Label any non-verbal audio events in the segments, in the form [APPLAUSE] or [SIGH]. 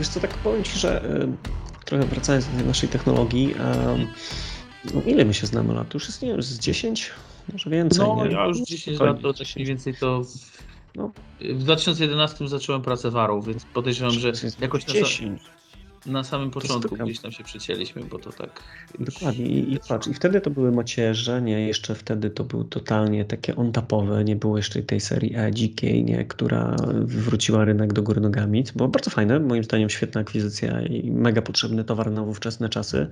Wiesz co, tak powiem Ci, że y, trochę wracając do tej naszej technologii, no ile my się znamy lat? Już jest, nie wiem, z 10? Może więcej, No, nie? ja już 10 lat, to tak mniej więcej to... No. W 2011 zacząłem pracę warą, więc podejrzewam, że jakoś na, 10. na samym początku gdzieś tam się przecięliśmy, bo to tak... Dokładnie. I, i patrz, i wtedy to były macierze, nie, jeszcze wtedy to był totalnie takie on-tapowe, nie było jeszcze tej serii E dzikiej, nie, która wywróciła rynek do góry nogami, było bardzo fajne, moim zdaniem świetna akwizycja i mega potrzebny towar na ówczesne czasy.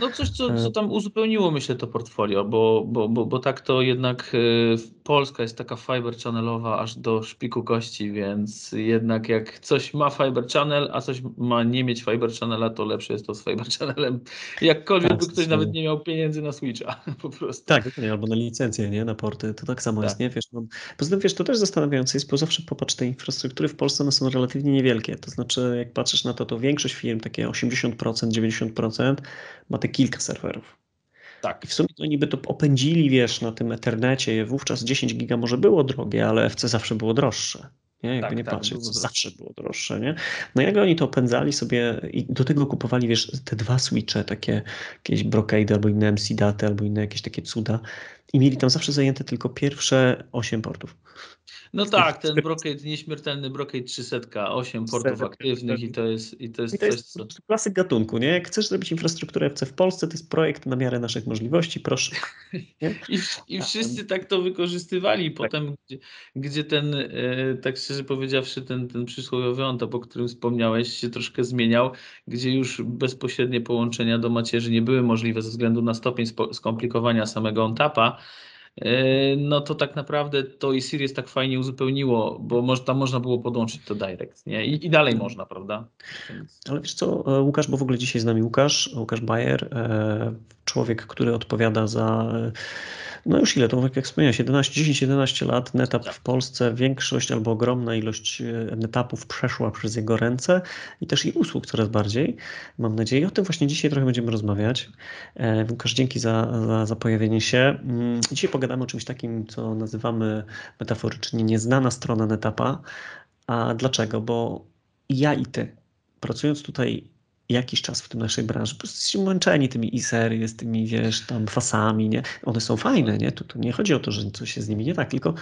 No coś, co, co tam uzupełniło myślę to portfolio, bo, bo, bo, bo tak to jednak y, Polska jest taka fiber channelowa aż do szpiku kości, więc jednak jak coś ma fiber channel, a coś ma nie mieć fiber channela, to lepsze jest to z fiber [LAUGHS] channelem. Jakkolwiek tak, by ktoś nawet nie miał pieniędzy na Switcha [LAUGHS] po prostu. Tak, albo na licencję, nie? Na porty, to tak samo tak. jest, nie? Wiesz, no, poza tym, wiesz, to też zastanawiające jest, bo zawsze popatrz, te infrastruktury w Polsce one są relatywnie niewielkie, to znaczy jak patrzysz na to, to większość firm, takie 80%, 90% ma te kilka serwerów. Tak. I w sumie to niby to opędzili, wiesz, na tym Ethernecie. Wówczas 10 giga może było drogie, ale FC zawsze było droższe. Nie? Jakby tak, nie tak, patrzeć, co zawsze było droższe, nie? No jak oni to opędzali sobie i do tego kupowali, wiesz, te dwa switche, takie jakieś Brocade albo inne MC daty, albo inne jakieś takie cuda i mieli tam zawsze zajęte tylko pierwsze 8 portów. No tak, ten Brocade, nieśmiertelny Brocade 300, 8 portów aktywnych i to jest i to jest, I to jest coś, co... klasyk gatunku, nie? Jak chcesz zrobić infrastrukturę FC w Polsce, to jest projekt na miarę naszych możliwości, proszę. [LAUGHS] I, I wszyscy tak to wykorzystywali. Tak. Potem, tak. gdzie, gdzie ten, e, tak szczerze powiedziawszy, ten, ten przysłowiowy ONTAP, o którym wspomniałeś, się troszkę zmieniał, gdzie już bezpośrednie połączenia do macierzy nie były możliwe ze względu na stopień skomplikowania samego ONTAPa, no to tak naprawdę to i Sirius tak fajnie uzupełniło, bo może, tam można było podłączyć to direct, nie? I, i dalej można, prawda? Więc... Ale wiesz co, e, Łukasz, bo w ogóle dzisiaj z nami Łukasz, Łukasz Bayer, e, człowiek, który odpowiada za no już ile, to jak wspomniałeś, 10-11 lat, NetApp w Polsce, większość albo ogromna ilość e, NetAppów przeszła przez jego ręce i też i usług coraz bardziej, mam nadzieję. O tym właśnie dzisiaj trochę będziemy rozmawiać. E, Łukasz, dzięki za, za, za pojawienie się. Mm, dzisiaj pogadamy o czymś takim, co nazywamy metaforycznie nieznana strona NetAppa. A dlaczego? Bo ja i ty, pracując tutaj jakiś czas w tym naszej branży. Po prostu jesteśmy męczeni tymi i-sery, z tymi, wiesz, tam fasami, nie? One są fajne, nie? Tu, tu nie chodzi o to, że coś się z nimi nie tak, tylko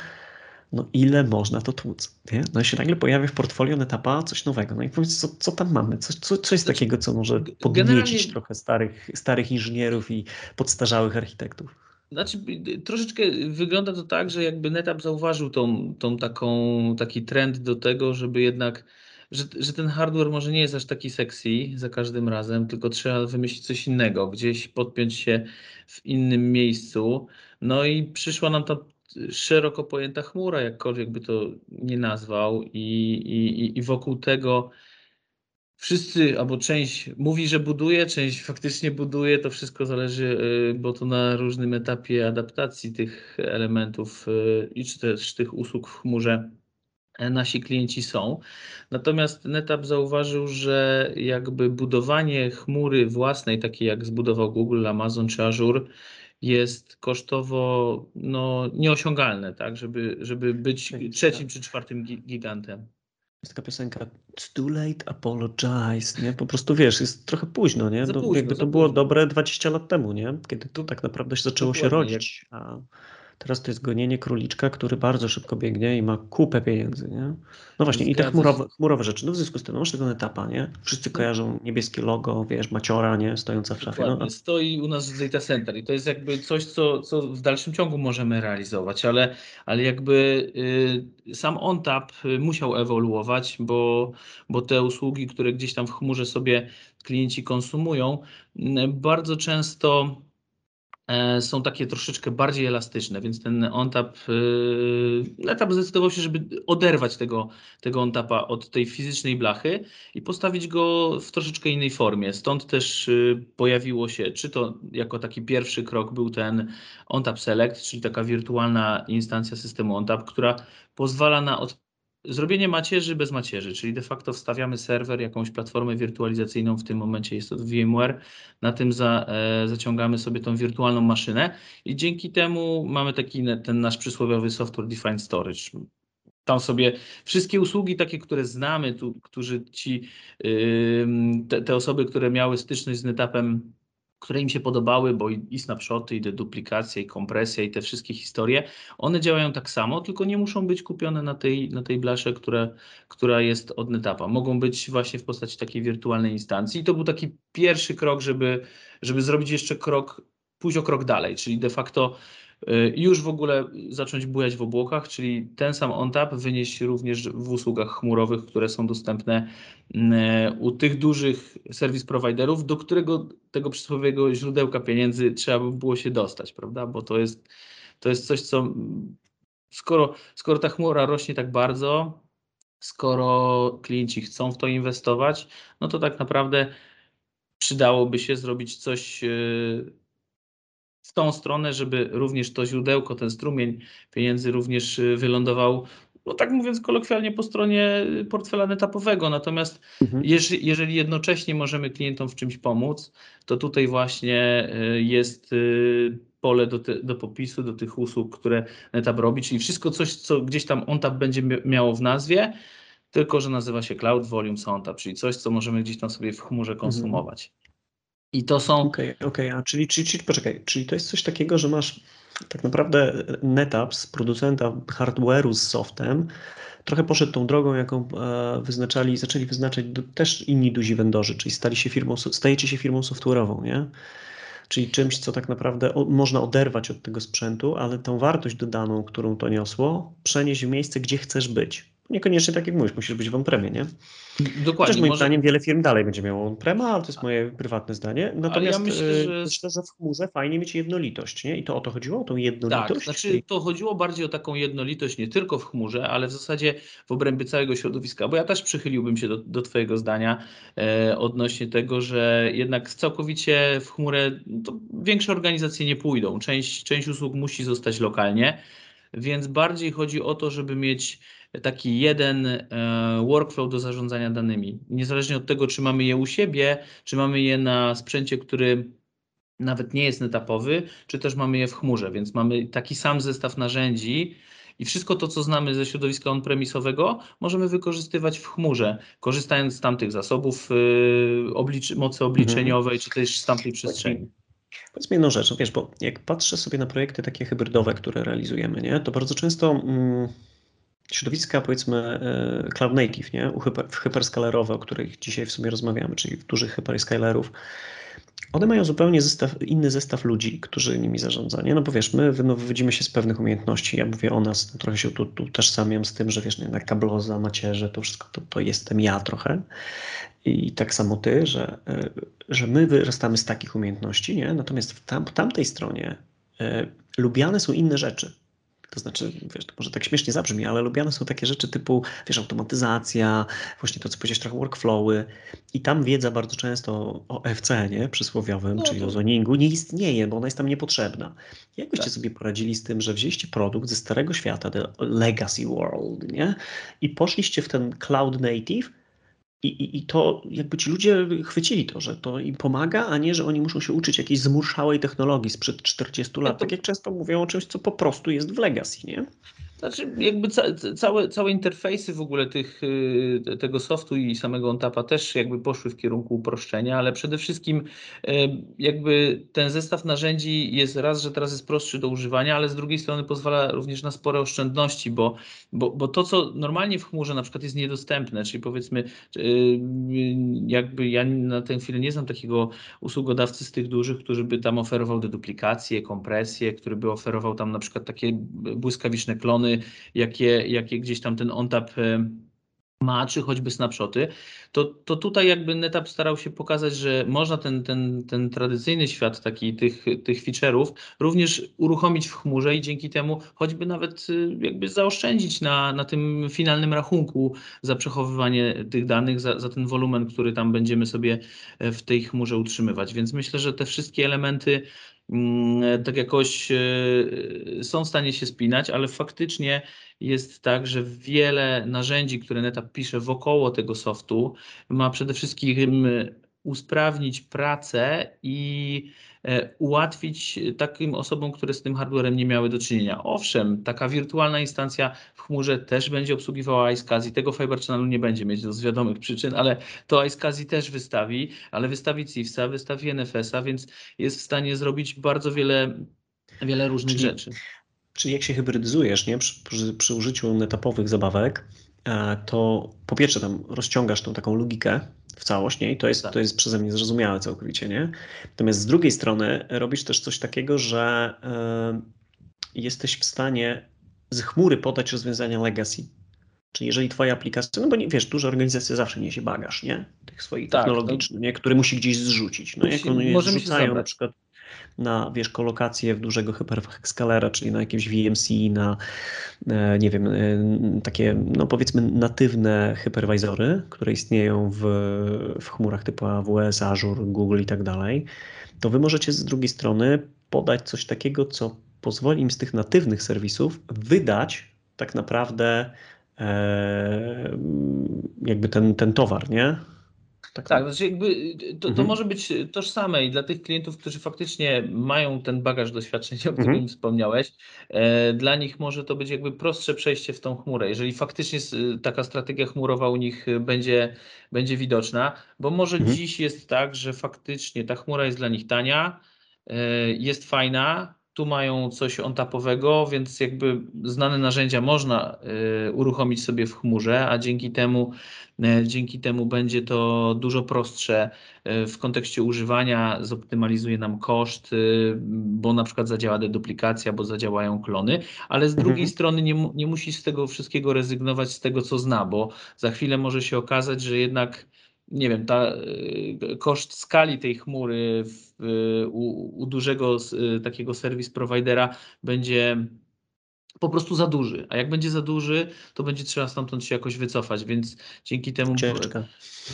no ile można to tłuc, nie? No i się nagle pojawia w portfolio Netapa coś nowego. No i powiedz, co, co tam mamy? Co, co, co jest takiego, co może podniecić trochę starych, starych inżynierów i podstarzałych architektów? Znaczy, troszeczkę wygląda to tak, że jakby NetApp zauważył tą, tą taką, taki trend do tego, żeby jednak że, że ten hardware może nie jest aż taki sexy za każdym razem, tylko trzeba wymyślić coś innego, gdzieś podpiąć się w innym miejscu. No i przyszła nam ta szeroko pojęta chmura, jakkolwiek by to nie nazwał, i, i, i wokół tego wszyscy, albo część mówi, że buduje, część faktycznie buduje, to wszystko zależy, y, bo to na różnym etapie adaptacji tych elementów y, i czy też tych usług w chmurze nasi klienci są. Natomiast NetApp zauważył, że jakby budowanie chmury własnej, takiej jak zbudował Google, Amazon czy Azure, jest kosztowo no, nieosiągalne, tak, żeby, żeby być trzecim czy czwartym gigantem. Jest taka piosenka It's too late, apologize, nie? Po prostu wiesz, jest trochę późno, nie? Późno, jakby to było dobre 20 lat temu, nie? Kiedy to tak naprawdę zaczęło Dokładnie, się rodzić. A Teraz to jest gonienie króliczka, który bardzo szybko biegnie i ma kupę pieniędzy, nie? No właśnie, Zgadza i te chmurowe, chmurowe rzeczy. No w związku z tym, no masz tego etapa, nie? Wszyscy no. kojarzą niebieskie logo, wiesz, maciora, nie? Stojąca w szafie. No. Stoi u nas w data center i to jest jakby coś, co, co w dalszym ciągu możemy realizować, ale, ale jakby y, sam OnTap musiał ewoluować, bo, bo te usługi, które gdzieś tam w chmurze sobie klienci konsumują, bardzo często są takie troszeczkę bardziej elastyczne, więc ten OnTap, etap zdecydował się, żeby oderwać tego, tego OnTapa od tej fizycznej blachy i postawić go w troszeczkę innej formie. Stąd też y, pojawiło się, czy to jako taki pierwszy krok był ten OnTap Select, czyli taka wirtualna instancja systemu OnTap, która pozwala na od Zrobienie macierzy bez macierzy, czyli de facto wstawiamy serwer, jakąś platformę wirtualizacyjną, w tym momencie jest to VMware, na tym za, e, zaciągamy sobie tą wirtualną maszynę i dzięki temu mamy taki ten nasz przysłowiowy software defined storage. tam sobie wszystkie usługi takie, które znamy, tu, którzy ci, te, te osoby, które miały styczność z NetAppem które im się podobały, bo i, snapshoty, i deduplikacja, i kompresja, i te wszystkie historie, one działają tak samo, tylko nie muszą być kupione na tej, na tej blasze, która, która jest od NetAppa. Mogą być właśnie w postaci takiej wirtualnej instancji. I to był taki pierwszy krok, żeby, żeby zrobić jeszcze krok, pójść o krok dalej, czyli de facto y, już w ogóle zacząć bujać w obłokach, czyli ten sam OnTap wynieść również w usługach chmurowych, które są dostępne E, u tych dużych serwis providerów, do którego tego przysłowiowego źródełka pieniędzy trzeba by było się dostać, prawda? Bo to jest, to jest coś, co skoro, skoro ta chmura rośnie tak bardzo, skoro klienci chcą w to inwestować, no to tak naprawdę przydałoby się zrobić coś e, w tą stronę, żeby również to źródełko, ten strumień pieniędzy również e, wylądował no tak mówiąc kolokwialnie, po stronie portfela netapowego. Natomiast mhm. jeżeli, jeżeli jednocześnie możemy klientom w czymś pomóc, to tutaj właśnie y, jest y, pole do, te, do popisu, do tych usług, które netap robi, czyli wszystko coś, co gdzieś tam OnTap będzie miało w nazwie, tylko że nazywa się Cloud Volume OnTap, czyli coś, co możemy gdzieś tam sobie w chmurze mhm. konsumować. I to są. Okej, okay, okay, a czyli, czyli, czyli poczekaj, czyli to jest coś takiego, że masz tak naprawdę NetApp z producenta hardware'u z softem trochę poszedł tą drogą, jaką e, wyznaczali, zaczęli wyznaczać też inni duzi vendorzy, czyli stali się firmą, stajecie się firmą software'ową, nie? Czyli czymś, co tak naprawdę można oderwać od tego sprzętu, ale tą wartość dodaną, którą to niosło, przenieść w miejsce, gdzie chcesz być. Niekoniecznie tak jak mówisz, musisz być w on-premie, nie? Dokładnie. Chociaż moim może... zdaniem wiele firm dalej będzie miało on-prema, ale to jest moje prywatne zdanie. Natomiast ja myślę, e, że... myślę, że w chmurze fajnie mieć jednolitość, nie? I to o to chodziło, o tą jednolitość? Tak, znaczy to chodziło bardziej o taką jednolitość nie tylko w chmurze, ale w zasadzie w obrębie całego środowiska, bo ja też przychyliłbym się do, do Twojego zdania e, odnośnie tego, że jednak całkowicie w chmurę to większe organizacje nie pójdą. Część, część usług musi zostać lokalnie, więc bardziej chodzi o to, żeby mieć taki jeden e, workflow do zarządzania danymi. Niezależnie od tego, czy mamy je u siebie, czy mamy je na sprzęcie, który nawet nie jest netapowy, czy też mamy je w chmurze, więc mamy taki sam zestaw narzędzi, i wszystko to, co znamy ze środowiska on-premisowego, możemy wykorzystywać w chmurze, korzystając z tamtych zasobów yy, oblicz mocy obliczeniowej, mhm. czy też z tamtej przestrzeni. Powiedz mi jedną rzecz, no wiesz, bo jak patrzę sobie na projekty takie hybrydowe, które realizujemy, nie, to bardzo często mm, środowiska powiedzmy e, cloud native, nie? W hyperskalerowe, o których dzisiaj w sumie rozmawiamy, czyli dużych hyperscalerów, one mają zupełnie zestaw, inny zestaw ludzi, którzy nimi zarządzają. No bo wiesz, my no, wywodzimy się z pewnych umiejętności. Ja mówię o nas, no, trochę się tu, tu tożsamiam z tym, że wiesz, nie, na kabloza, macierze, to wszystko to, to jestem ja trochę. I tak samo ty, że, e, że my wyrastamy z takich umiejętności, nie? Natomiast w tam, tamtej stronie y, lubiane są inne rzeczy. To znaczy, wiesz, to może tak śmiesznie zabrzmi, ale lubiane są takie rzeczy typu, wiesz, automatyzacja, właśnie to, co powiedziałeś, trochę workflowy i tam wiedza bardzo często o FC, nie, przysłowiowym, no, czyli to... o zoningu, nie istnieje, bo ona jest tam niepotrzebna. Jak byście tak. sobie poradzili z tym, że wzięliście produkt ze starego świata, the legacy world, nie, i poszliście w ten cloud native, i, i, I to jakby ci ludzie chwycili to, że to im pomaga, a nie, że oni muszą się uczyć jakiejś zmurszałej technologii sprzed 40 lat. Tak jak często mówią o czymś, co po prostu jest w legacy, nie? Znaczy, jakby ca całe, całe interfejsy w ogóle tych, y, tego softu i samego OnTapa też jakby poszły w kierunku uproszczenia, ale przede wszystkim y, jakby ten zestaw narzędzi jest raz, że teraz jest prostszy do używania, ale z drugiej strony pozwala również na spore oszczędności, bo, bo, bo to, co normalnie w chmurze na przykład jest niedostępne, czyli powiedzmy, y, jakby ja na tę chwilę nie znam takiego usługodawcy z tych dużych, który by tam oferował deduplikację, kompresję, który by oferował tam na przykład takie błyskawiczne klony, jakie, jakie gdzieś tam ten OnTap e, ma, czy choćby snapshoty, to, to tutaj jakby NetApp starał się pokazać, że można ten, ten, ten tradycyjny świat taki tych, tych feature'ów również uruchomić w chmurze i dzięki temu choćby nawet y, jakby zaoszczędzić na, na tym finalnym rachunku za przechowywanie tych danych, za, za ten wolumen, który tam będziemy sobie e, w tej chmurze utrzymywać. Więc myślę, że te wszystkie elementy tak jakoś e, są w stanie się spinać, ale faktycznie jest tak, że wiele narzędzi, które NetApp pisze wokoło tego softu, ma przede wszystkim usprawnić pracę i e, ułatwić takim osobom, które z tym hardwarem nie miały do czynienia. Owszem, taka wirtualna instancja w chmurze też będzie obsługiwała iSCSI, tego Fiber Channelu nie będzie mieć z wiadomych przyczyn, ale to iSCSI też wystawi, ale wystawi CIFSA, wystawi NFS-a, więc jest w stanie zrobić bardzo wiele, wiele różnych czyli, rzeczy. Czyli jak się hybrydyzujesz nie? Przy, przy, przy użyciu netapowych zabawek, e, to po pierwsze tam rozciągasz tą taką logikę w całość, nie? I to jest, tak. to jest przeze mnie zrozumiałe całkowicie, nie? Natomiast z drugiej strony robisz też coś takiego, że y, jesteś w stanie z chmury podać rozwiązania legacy. Czyli jeżeli twoja aplikacja, no bo nie, wiesz, duża organizacja zawsze niesie bagaż, nie? Tych swoich tak, technologicznych, nie? Który musi gdzieś zrzucić. No musi, jak one zrzucają na przykład na wiesz, kolokację w dużego hyperwscalera, czyli na jakimś VMC, na e, nie wiem, e, takie no powiedzmy natywne hyperwizory, które istnieją w, w chmurach typu AWS, Azure, Google i tak dalej, to wy możecie z drugiej strony podać coś takiego, co pozwoli im z tych natywnych serwisów wydać tak naprawdę e, jakby ten, ten towar, nie? Tak, tak znaczy jakby to, to mhm. może być tożsame i dla tych klientów, którzy faktycznie mają ten bagaż doświadczeń, o którym mhm. wspomniałeś, e, dla nich może to być jakby prostsze przejście w tą chmurę, jeżeli faktycznie taka strategia chmurowa u nich będzie, będzie widoczna, bo może mhm. dziś jest tak, że faktycznie ta chmura jest dla nich tania, e, jest fajna, tu mają coś on-tapowego, więc jakby znane narzędzia można y, uruchomić sobie w chmurze, a dzięki temu, y, dzięki temu będzie to dużo prostsze y, w kontekście używania, zoptymalizuje nam koszt, bo na przykład zadziała deduplikacja, bo zadziałają klony, ale z drugiej mhm. strony nie, nie musi z tego wszystkiego rezygnować z tego, co zna, bo za chwilę może się okazać, że jednak nie wiem, ta, y, koszt skali tej chmury w, y, u, u dużego y, takiego serwis providera będzie po prostu za duży. A jak będzie za duży, to będzie trzeba stamtąd się jakoś wycofać, więc dzięki temu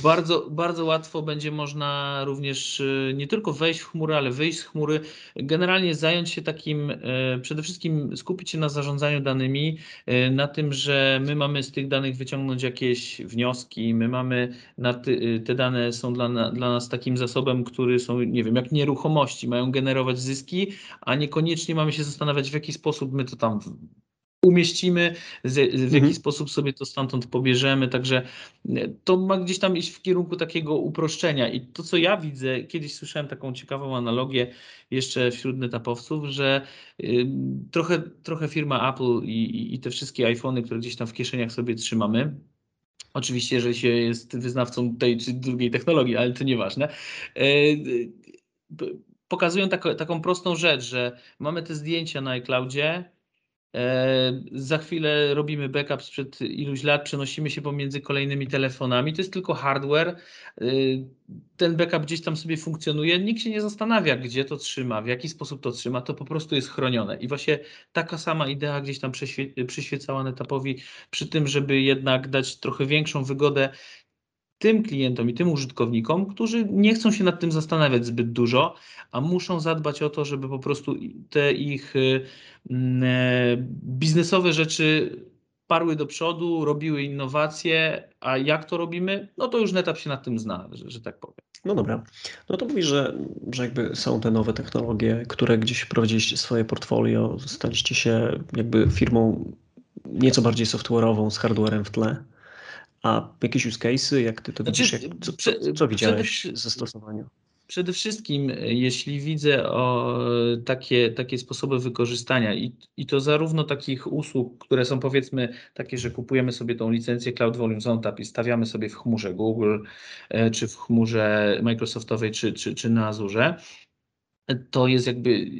bardzo, bardzo łatwo będzie można również y, nie tylko wejść w chmurę, ale wyjść z chmury, generalnie zająć się takim, y, przede wszystkim skupić się na zarządzaniu danymi, y, na tym, że my mamy z tych danych wyciągnąć jakieś wnioski, my mamy, ty, te dane są dla, dla nas takim zasobem, który są, nie wiem, jak nieruchomości, mają generować zyski, a niekoniecznie mamy się zastanawiać, w jaki sposób my to tam umieścimy, w jaki mhm. sposób sobie to stamtąd pobierzemy. Także e, to ma gdzieś tam iść w kierunku takiego uproszczenia. I to, co ja widzę, kiedyś słyszałem taką ciekawą analogię jeszcze wśród netapowców, że y, trochę, trochę firma Apple i, i te wszystkie iPhony, które gdzieś tam w kieszeniach sobie trzymamy, Oczywiście, jeżeli się jest wyznawcą tej czy drugiej technologii, ale to nieważne. E, pokazują tak, taką prostą rzecz, że mamy te zdjęcia na iCloudzie, za chwilę robimy backup sprzed iluś lat, przenosimy się pomiędzy kolejnymi telefonami. To jest tylko hardware. E, ten backup gdzieś tam sobie funkcjonuje. Nikt się nie zastanawia, gdzie to trzyma, w jaki sposób to trzyma. To po prostu jest chronione. I właśnie taka sama idea gdzieś tam przyświecała Netapowi przy tym, żeby jednak dać trochę większą wygodę tym klientom i tym użytkownikom, którzy nie chcą się nad tym zastanawiać zbyt dużo, a muszą zadbać o to, żeby po prostu te ich y, mm, e, biznesowe rzeczy parły do przodu, robiły innowacje, a jak to robimy, no to już Netap się nad tym zna, że, że tak powiem. No dobra. No to mówisz, że, że jakby są te nowe technologie, które gdzieś wprowadziliście swoje portfolio, staliście się jakby firmą nieco bardziej software'ową z hardwarem w tle. A jakieś use cases, jak ty to znaczy, widzisz, jak, co, co, co widziałeś ze stosowania? Przede wszystkim, jeśli widzę o takie, takie sposoby wykorzystania i, i to zarówno takich usług, które są powiedzmy takie, że kupujemy sobie tą licencję Cloud Volumes OnTap i stawiamy sobie w chmurze Google, e, czy w chmurze Microsoftowej, czy, czy, czy na Azure, to jest jakby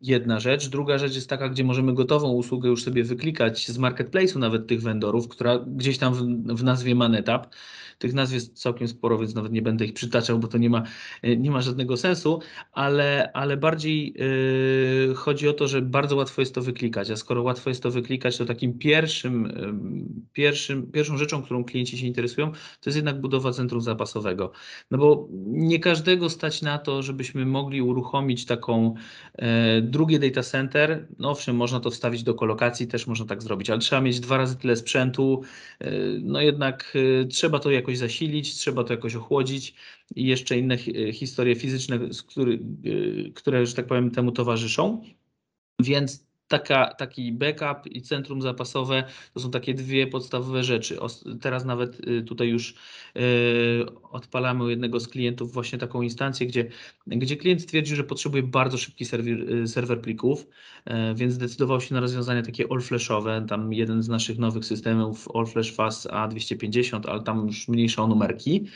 jedna rzecz. Druga rzecz jest taka, gdzie możemy gotową usługę już sobie wyklikać z marketplace'u nawet tych vendorów, która gdzieś tam w, w nazwie ma NetApp tych nazw jest całkiem sporo, więc nawet nie będę ich przytaczał, bo to nie ma, e, nie ma żadnego sensu, ale, ale bardziej yy, chodzi o to, że bardzo łatwo jest to wyklikać, a skoro łatwo jest to wyklikać, to takim pierwszym, yy, pierwszym, pierwszą rzeczą, którą klienci się interesują, to jest jednak budowa centrum zapasowego. No bo nie każdego stać na to, żebyśmy mogli uruchomić taką yy, Drugie data center, no owszem, można to wstawić do kolokacji, też można tak zrobić, ale trzeba mieć dwa razy tyle sprzętu. No jednak trzeba to jakoś zasilić, trzeba to jakoś ochłodzić i jeszcze inne historie fizyczne, które, że tak powiem, temu towarzyszą. Więc taka, taki backup i centrum zapasowe to są takie dwie podstawowe rzeczy. Teraz nawet y, tutaj już y, odpalamy u jednego z klientów właśnie taką instancję, gdzie, gdzie klient stwierdził, że potrzebuje bardzo szybki serwer, y, serwer plików, więc zdecydował się na rozwiązania takie all-flashowe. Tam jeden z naszych nowych systemów all-flash Fast A250, ale tam już mniejsze o numerki.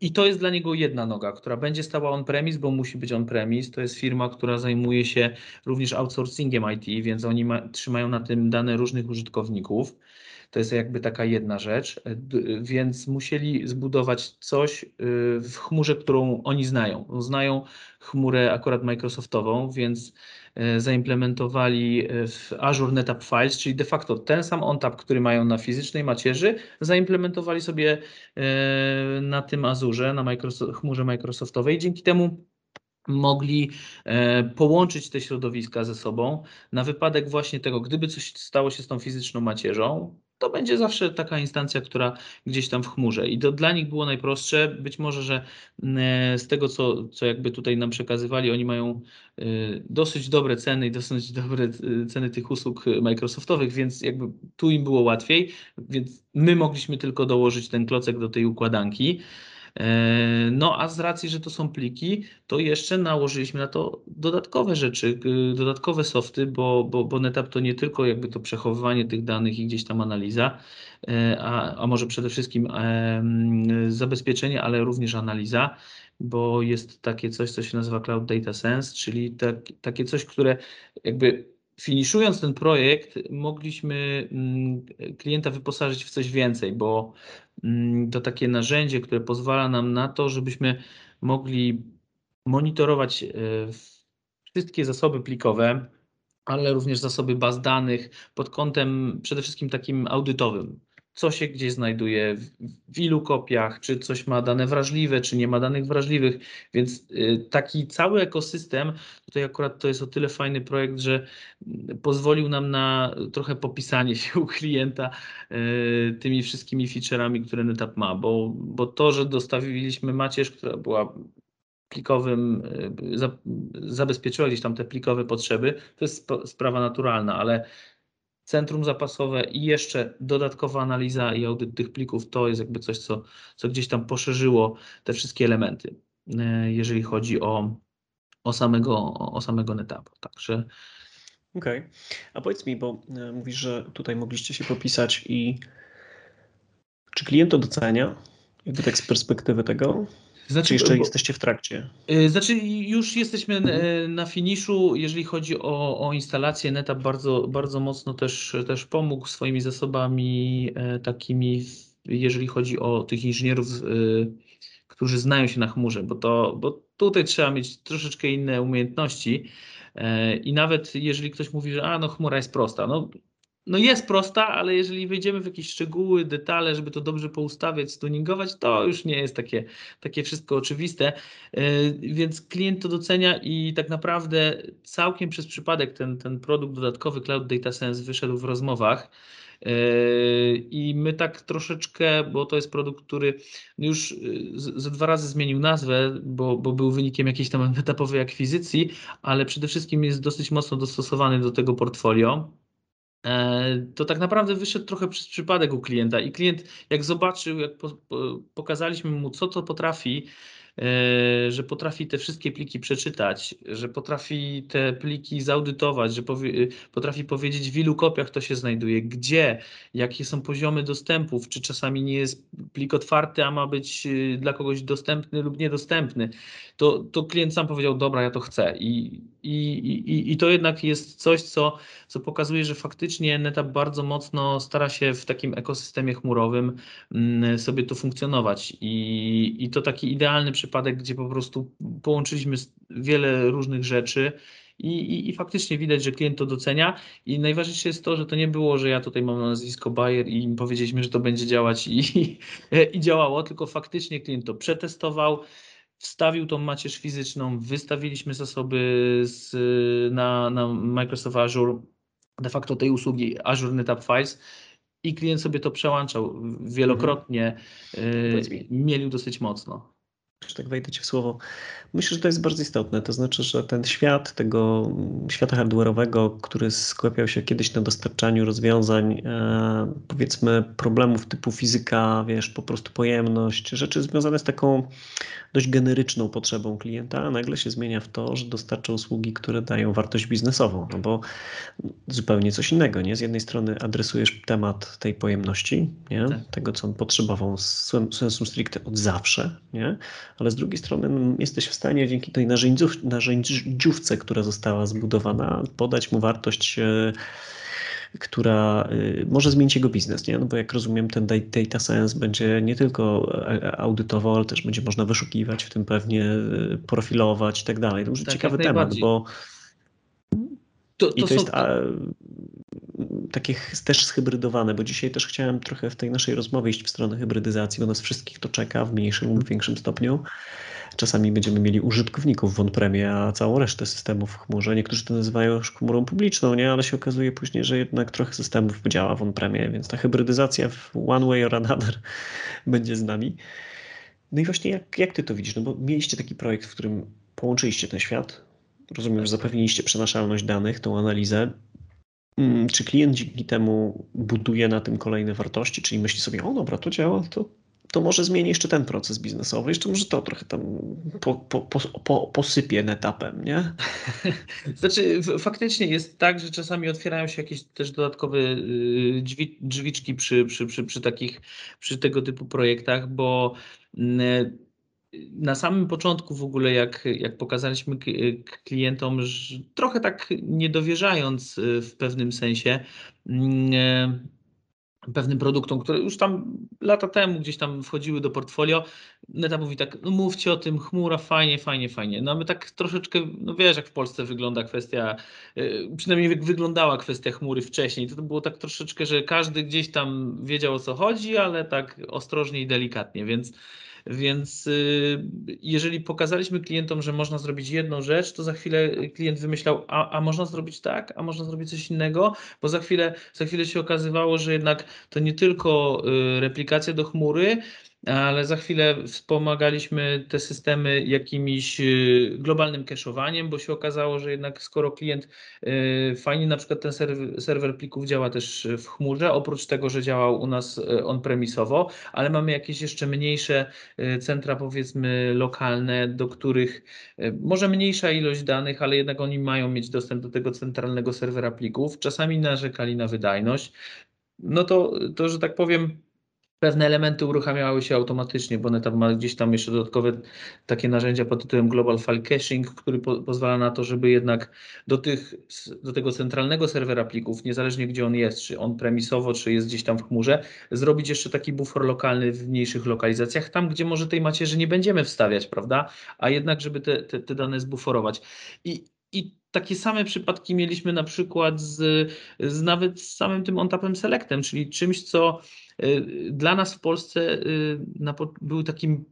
I to jest dla niego jedna noga, która będzie stała on-premise, bo musi być on-premise. To jest firma, która zajmuje się również outsourcingiem IT, więc oni ma, trzymają na tym dane różnych użytkowników. To jest jakby taka jedna rzecz, więc musieli zbudować coś y, w chmurze, którą oni znają. Znają chmurę akurat Microsoftową, więc zaimplementowali w Azure NetApp Files, czyli de facto ten sam ONTAP, który mają na fizycznej macierzy, zaimplementowali sobie y, na tym Azure, na Microsoft, chmurze Microsoftowej. Dzięki temu mogli e, połączyć te środowiska ze sobą na wypadek właśnie tego, gdyby coś stało się z tą fizyczną macierzą, to będzie zawsze taka instancja, która gdzieś tam w chmurze. I to dla nich było najprostsze. Być może, że e, z tego, co, co jakby tutaj nam przekazywali, oni mają e, dosyć dobre ceny i dosyć dobre ceny tych usług Microsoftowych, więc jakby tu im było łatwiej, więc my mogliśmy tylko dołożyć ten klocek do tej układanki. E, no a z racji, że to są pliki, to jeszcze nałożyliśmy na to dodatkowe rzeczy, dodatkowe softy, bo, bo, bo NetApp to nie tylko jakby to przechowywanie tych danych i gdzieś tam analiza, e, a, a może przede wszystkim zabezpieczenie, ale również analiza bo jest takie coś, co się nazywa Cloud Data Sense, czyli tak, takie coś, które jakby finiszując ten projekt, mogliśmy mm, klienta wyposażyć w coś więcej, bo mm, to takie narzędzie, które pozwala nam na to, żebyśmy mogli monitorować e, wszystkie zasoby plikowe, ale również zasoby baz danych pod kątem przede wszystkim takim audytowym co się gdzieś znajduje, w ilu kopiach, czy coś ma dane wrażliwe, czy nie ma danych wrażliwych, więc y, taki cały ekosystem, tutaj akurat to jest o tyle fajny projekt, że pozwolił nam na trochę popisanie [LAUGHS] się u klienta y, tymi wszystkimi featureami, które NetApp ma, bo, bo to, że dostawiliśmy macierz, która była plikowym, y, zabezpieczyła gdzieś tam te plikowe potrzeby, to jest sprawa naturalna, ale centrum zapasowe i jeszcze dodatkowa analiza i audyt tych plików to jest jakby coś, co, co gdzieś tam poszerzyło te wszystkie elementy, e, jeżeli chodzi o, o samego, o samego NetApp. Także. Okej. Okay. A powiedz mi, bo e, mówisz, że tutaj mogliście się popisać i czy klient to docenia? Jakby tak z perspektywy tego? Znaczy, Czy jeszcze bo, jesteście w trakcie? Y, znaczy, już jesteśmy mhm. na finiszu, jeżeli chodzi o, o instalację. NetApp bardzo, bardzo mocno też, też pomógł swoimi zasobami e, takimi, jeżeli chodzi o tych inżynierów, e, którzy znają się na chmurze, bo, to, bo tutaj trzeba mieć troszeczkę inne umiejętności. E, I nawet jeżeli ktoś mówi, że a, no chmura jest prosta, no no jest prosta, ale jeżeli wejdziemy w jakieś szczegóły, detale, żeby to dobrze poustawiać, stuningować, to już nie jest takie, takie wszystko oczywiste. E, więc klient to docenia i tak naprawdę całkiem przez przypadek ten, ten produkt dodatkowy Cloud Data Sense wyszedł w rozmowach. E, I my tak troszeczkę, bo to jest produkt, który już ze dwa razy zmienił nazwę, bo, bo był wynikiem jakiejś tam [LAUGHS] etapowej akwizycji, ale przede wszystkim jest dosyć mocno dostosowany do tego portfolio. E, to tak naprawdę wyszedł trochę przez przypadek u klienta i klient jak zobaczył, jak pokazaliśmy mu, co to potrafi, E, że potrafi te wszystkie pliki przeczytać, że potrafi te pliki zaudytować, że potrafi powiedzieć w ilu kopiach to się znajduje, gdzie, jakie są poziomy dostępów, czy czasami nie jest plik otwarty, a ma być y, dla kogoś dostępny lub niedostępny, to, to klient sam powiedział, dobra, ja to chcę. I, i, i, i to jednak jest coś, co, co pokazuje, że faktycznie NetApp bardzo mocno stara się w takim ekosystemie chmurowym mm, sobie tu funkcjonować i, i to taki idealny przypadek, gdzie po prostu połączyliśmy wiele różnych rzeczy i, i, i, faktycznie widać, że klient to docenia. I najważniejsze jest to, że to nie było, że ja tutaj mam nazwisko Bayer i im powiedzieliśmy, że to będzie działać [LAUGHS] i, i działało, tylko faktycznie klient to przetestował. Wstawił tą macierz fizyczną, wystawiliśmy zasoby z, na, na Microsoft Azure, de facto tej usługi Azure NetApp Files i klient sobie to przełączał wielokrotnie, mhm. mielił dosyć mocno że tak wejdę ci w słowo, myślę, że to jest bardzo istotne. To znaczy, że ten świat tego świata hardware'owego, który sklepiał się kiedyś na dostarczaniu rozwiązań, e, powiedzmy, problemów typu fizyka, wiesz, po prostu pojemność, rzeczy związane z taką dość generyczną potrzebą klienta, a nagle się zmienia w to, że dostarcza usługi, które dają wartość biznesową, no bo zupełnie coś innego, nie? Z jednej strony adresujesz temat tej pojemności, nie? Tak. Tego, co on potrzebował sensu stricte od zawsze, nie? Ale z drugiej strony no, jesteś w stanie dzięki tej narzędziów, narzędziówce, która została zbudowana, podać mu wartość e, która e, może zmienić jego biznes, nie? No bo jak rozumiem, ten data science będzie nie tylko e, audytował, ale też będzie można wyszukiwać, w tym pewnie profilować i tak dalej. To może tak, ciekawy temat, bo to, to, I to są... jest a, takie też zhybrydowane, bo dzisiaj też chciałem trochę w tej naszej rozmowie iść w stronę hybrydyzacji, bo nas wszystkich to czeka w mniejszym lub większym stopniu. Czasami będziemy mieli użytkowników w on-premie, a całą resztę systemów w chmurze. Niektórzy to nazywają już chmurą publiczną, nie? ale się okazuje później, że jednak trochę systemów działa w on-premie, więc ta hybrydyzacja w one way or another [LAUGHS] będzie z nami. No i właśnie jak, jak ty to widzisz? No bo mieliście taki projekt, w którym połączyliście ten świat. Rozumiem, że zapewniliście przenaszalność danych, tą analizę. Mm, czy klient dzięki temu buduje na tym kolejne wartości, czyli myśli sobie, o dobra, to działa, to, to może zmieni jeszcze ten proces biznesowy, jeszcze może to trochę tam po, po, po, posypie netapem, nie? [LAUGHS] Znaczy, faktycznie jest tak, że czasami otwierają się jakieś też dodatkowe y, drzwi, drzwiczki przy, przy, przy, przy takich, przy tego typu projektach, bo mm, na samym początku w ogóle, jak, jak pokazaliśmy klientom, trochę tak nie dowierzając y, w pewnym sensie, mm, e, pewnym produktom, które już tam lata temu gdzieś tam wchodziły do portfolio, Neta mówi tak, no mówcie o tym, chmura, fajnie, fajnie, fajnie. No my tak troszeczkę, no wiesz jak w Polsce wygląda kwestia, y, przynajmniej jak wyglądała kwestia chmury wcześniej, to, to było tak troszeczkę, że każdy gdzieś tam wiedział o co chodzi, ale tak ostrożnie i delikatnie, więc więc y, jeżeli pokazaliśmy klientom, że można zrobić jedną rzecz, to za chwilę klient wymyślał, a, a można zrobić tak, a można zrobić coś innego, bo za chwilę, za chwilę się okazywało, że jednak to nie tylko y, replikacja do chmury, ale za chwilę wspomagaliśmy te systemy jakimś y, globalnym cache'owaniem, bo się okazało, że jednak skoro klient y, fajnie na przykład ten serwer, serwer plików działa też w chmurze, oprócz tego, że działał u nas y, on-premisowo, ale mamy jakieś jeszcze mniejsze centra powiedzmy lokalne, do których może mniejsza ilość danych, ale jednak oni mają mieć dostęp do tego centralnego serwera plików. Czasami narzekali na wydajność. No to, to że tak powiem, pewne elementy uruchamiały się automatycznie, bo NetApp ma gdzieś tam jeszcze dodatkowe takie narzędzia pod tytułem Global File Caching, który po, pozwala na to, żeby jednak do, tych, do tego centralnego serwera plików, niezależnie gdzie on jest, czy on premisowo, czy jest gdzieś tam w chmurze, zrobić jeszcze taki bufor lokalny w mniejszych lokalizacjach, tam gdzie może tej macierzy nie będziemy wstawiać, prawda? A jednak, żeby te, te, te dane zbuforować. I, i takie same przypadki mieliśmy na przykład z, z nawet z samym tym OnTapem Selectem, czyli czymś, co dla nas w Polsce y, był takim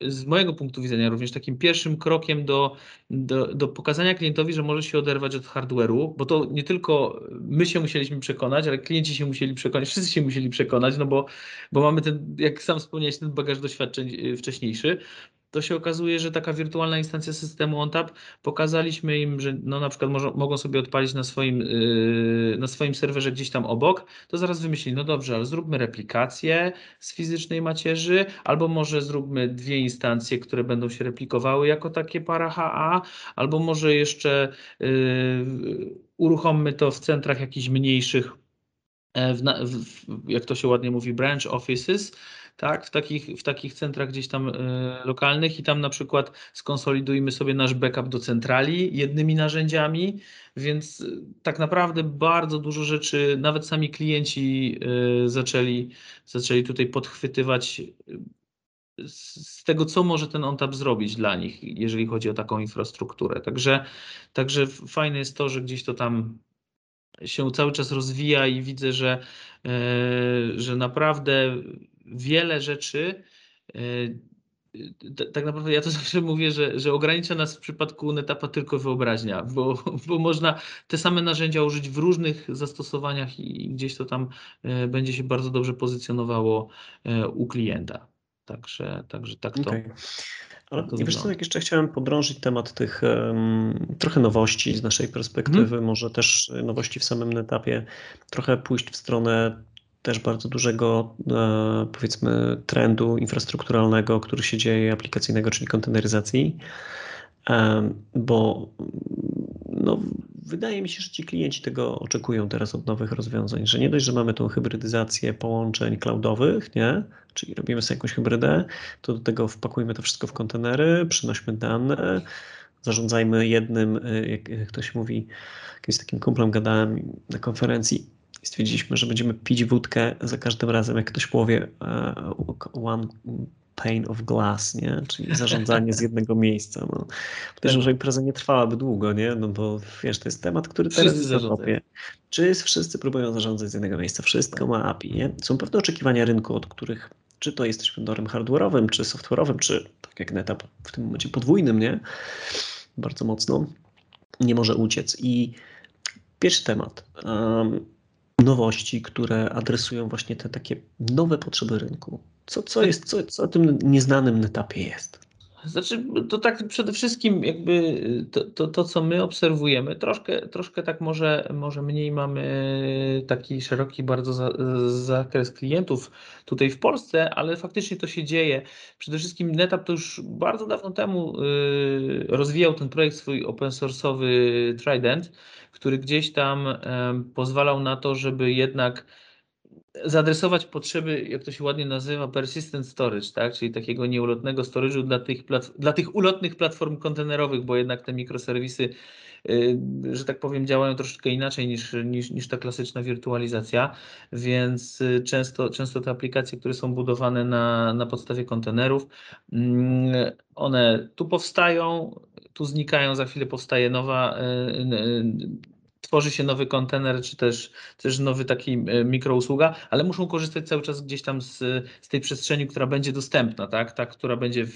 z mojego punktu widzenia również takim pierwszym krokiem do, do, do, pokazania klientowi, że może się oderwać od hardware'u, bo to nie tylko my się musieliśmy przekonać, ale klienci się musieli przekonać, wszyscy się musieli przekonać, no bo, bo mamy ten, jak sam wspomniałeś, ten bagaż doświadczeń y, wcześniejszy to się okazuje, że taka wirtualna instancja systemu ONTAP, pokazaliśmy im, że no na przykład może, mogą sobie odpalić na swoim, yy, na swoim serwerze gdzieś tam obok, to zaraz wymyślili, no dobrze, ale zróbmy replikację z fizycznej macierzy, albo może zróbmy dwie instancje, które będą się replikowały jako takie para HA, albo może jeszcze yy, uruchommy to w centrach jakichś mniejszych, e, w, w, jak to się ładnie mówi, branch offices, tak, w takich, w takich centrach gdzieś tam y, lokalnych i tam na przykład skonsolidujmy sobie nasz backup do centrali jednymi narzędziami, więc y, tak naprawdę bardzo dużo rzeczy, nawet sami klienci y, zaczęli, zaczęli tutaj podchwytywać z tego, co może ten ONTAP zrobić dla nich, jeżeli chodzi o taką infrastrukturę. Także, także fajne jest to, że gdzieś to tam się cały czas rozwija i widzę, że, że naprawdę wiele rzeczy e, tak naprawdę ja to [LAUGHS] zawsze mówię, że, że ogranicza nas w przypadku NetAppa tylko wyobraźnia, bo, [LAUGHS] bo można te same narzędzia użyć w różnych zastosowaniach i gdzieś to tam e, będzie się bardzo dobrze pozycjonowało e, u klienta. Także, także tak to. Okay. Ale tak wiesz co, jak jeszcze chciałem podrążyć temat tych um, trochę nowości z naszej perspektywy, hmm. może też nowości w samym etapie, trochę pójść w stronę też bardzo dużego, e, powiedzmy, trendu infrastrukturalnego, który się dzieje, aplikacyjnego, czyli konteneryzacji, e, bo no, wydaje mi się, że ci klienci tego oczekują teraz od nowych rozwiązań, że nie dość, że mamy tą hybrydyzację połączeń cloudowych, nie? czyli robimy sobie jakąś hybrydę, to do tego wpakujmy to wszystko w kontenery, przynośmy dane, zarządzajmy jednym, e, jak ktoś mówi, jakimś takim kumplem gadałem na konferencji, stwierdziliśmy, że będziemy pić wódkę za każdym razem, jak ktoś powie uh, one pane of glass, nie? czyli zarządzanie z [LAUGHS] jednego miejsca. No. Podejrzewam, że impreza nie trwałaby długo, nie? no bo wiesz, to jest temat, który teraz jest w Europie. Czy wszyscy próbują zarządzać z jednego miejsca? Wszystko ma API. Nie? Są pewne oczekiwania rynku, od których czy to jesteś vendorem hardware'owym, czy software'owym, czy tak jak NetApp w tym momencie podwójnym, nie? Bardzo mocno nie może uciec. I pierwszy temat. Um, nowości, które adresują właśnie te takie nowe potrzeby rynku. Co, co jest, co, co o tym nieznanym etapie jest? Znaczy, to tak przede wszystkim jakby to, to, to, co my obserwujemy, troszkę, troszkę tak może, może mniej mamy taki szeroki bardzo za, zakres klientów tutaj w Polsce, ale faktycznie to się dzieje. Przede wszystkim NetApp to już bardzo dawno temu y, rozwijał ten projekt swój open source'owy Trident, który gdzieś tam pozwalał na to, żeby jednak zaadresować potrzeby, jak to się ładnie nazywa, persistent storage, tak? czyli takiego nieulotnego storage'u dla tych, dla tych ulotnych platform kontenerowych, bo jednak te mikroserwisy, yy, że tak powiem, działają troszeczkę inaczej niż, niż, niż ta klasyczna wirtualizacja, więc yy, często, często te aplikacje, które są budowane na, na podstawie kontenerów, yy, one tu powstają, tu znikają, za chwilę powstaje nowa, tworzy się nowy kontener, czy też, też nowy taki e, mikrousługa, ale muszą korzystać cały czas gdzieś tam z, z tej przestrzeni, która będzie dostępna, tak? ta, która będzie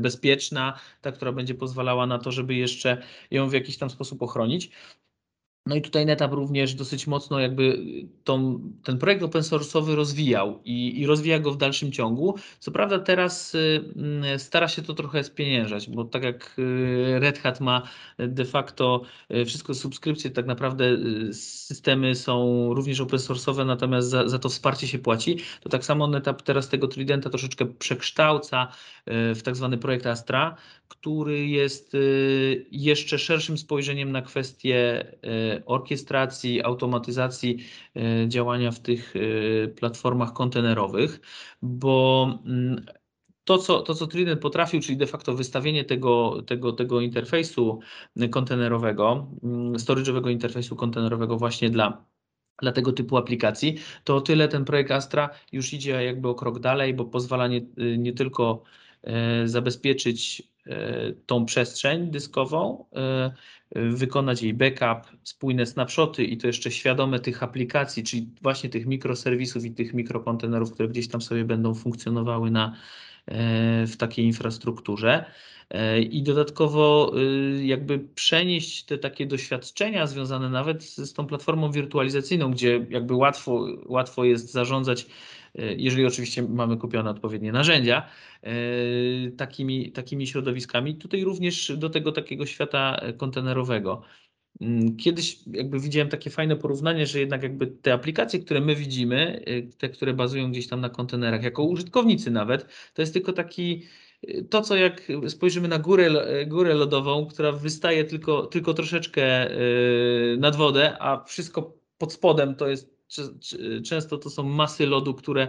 bezpieczna, ta, która będzie pozwalała na to, żeby jeszcze ją w jakiś tam sposób ochronić. No i tutaj NetApp również dosyć mocno jakby tą, ten projekt open source'owy rozwijał i, i rozwija go w dalszym ciągu. Co prawda teraz y, mm, stara się to trochę spieniężać, bo tak jak y, Red Hat ma de facto y, wszystko subskrypcje, tak naprawdę systemy są również open source'owe, natomiast za, za to wsparcie się płaci, to tak samo NetApp teraz tego Tridenta troszeczkę przekształca w tak zwany projekt Astra, który jest jeszcze szerszym spojrzeniem na kwestie orkiestracji, automatyzacji e, działania w tych e, platformach kontenerowych, bo mm, to co, to, co Trident potrafił, czyli de facto wystawienie tego, tego, tego interfejsu kontenerowego, mm, storage'owego interfejsu kontenerowego właśnie dla dla tego typu aplikacji, to o tyle ten projekt Astra już idzie jakby o krok dalej, bo pozwala nie, nie tylko e, zabezpieczyć tą przestrzeń dyskową, wykonać jej backup, spójne snapshoty i to jeszcze świadome tych aplikacji, czyli właśnie tych mikroserwisów i tych mikrokontenerów, które gdzieś tam sobie będą funkcjonowały na, e, w takiej infrastrukturze. E, I dodatkowo e, jakby przenieść te takie doświadczenia związane nawet z tą platformą wirtualizacyjną, gdzie jakby łatwo, łatwo jest zarządzać E, jeżeli oczywiście mamy kupione odpowiednie narzędzia, e, takimi, takimi środowiskami. Tutaj również do tego takiego świata kontenerowego. Mm, kiedyś jakby widziałem takie fajne porównanie, że jednak jakby te aplikacje, które my widzimy, e, te, które bazują gdzieś tam na kontenerach, jako użytkownicy nawet, to jest tylko taki to, co jak spojrzymy na górę, górę lodową, która wystaje tylko, tylko troszeczkę nad wodę, a wszystko pod spodem to jest często to są masy lodu, które,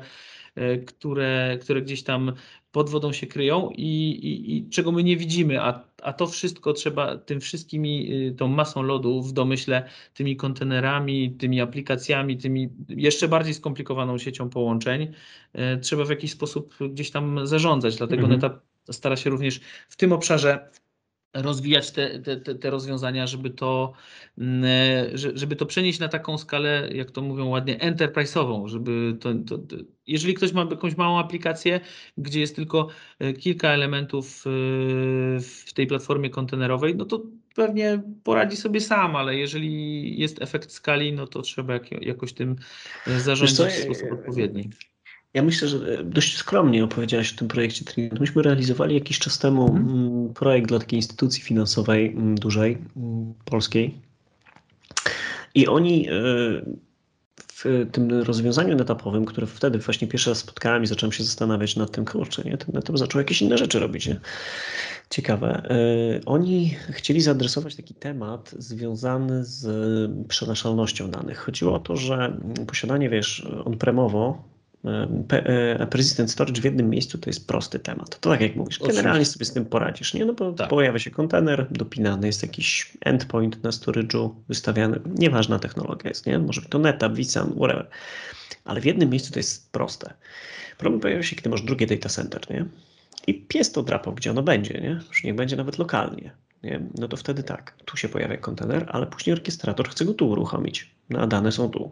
e, które, które gdzieś tam pod wodą się kryją i, i, i, czego my nie widzimy, a, a to wszystko trzeba tym wszystkimi, y, tą masą lodu w domyśle, tymi kontenerami, tymi aplikacjami, tymi jeszcze bardziej skomplikowaną siecią połączeń, e, trzeba w jakiś sposób gdzieś tam zarządzać. Dlatego mhm. NetApp stara się również w tym obszarze rozwijać te, te, te, rozwiązania, żeby to, mm, e, żeby to przenieść na taką skalę, jak to mówią ładnie, enterprise'ową, żeby to, to, jeżeli ktoś ma jakąś małą aplikację, gdzie jest tylko e, kilka elementów e, w tej platformie kontenerowej, no to pewnie poradzi sobie sam, ale jeżeli jest efekt skali, no to trzeba jakoś tym zarządzać w sposób odpowiedni. Ja myślę, że dość skromnie opowiedziałaś o tym projekcie Trinity. Myśmy realizowali jakiś czas temu mm. projekt dla takiej instytucji finansowej mm, dużej, mm, polskiej. I oni e, w tym rozwiązaniu netapowym, które wtedy właśnie pierwszy raz spotkałem i zacząłem się zastanawiać nad tym, kurczę, nie, ten netap zaczął jakieś inne rzeczy robić. Nie? Ciekawe. E, oni chcieli zaadresować taki temat związany z przenaszalnością danych. Chodziło o to, że posiadanie, wiesz, on-premowo E, President Storage w jednym miejscu to jest prosty temat. To tak jak mówisz, generalnie sobie z tym poradzisz, nie? No bo tak. pojawia się kontener, dopinany jest jakiś endpoint na storage'u wystawiany, nieważna technologia jest, nie? Może to NetApp, vSAN, whatever. Ale w jednym miejscu to jest proste. Problem pojawia się, kiedy masz drugie data center, nie? I pies to drapał, gdzie ono będzie, nie? Już niech będzie nawet lokalnie. Nie? No to wtedy tak, tu się pojawia kontener, ale później orkiestrator chce go tu uruchomić, no a dane są tu.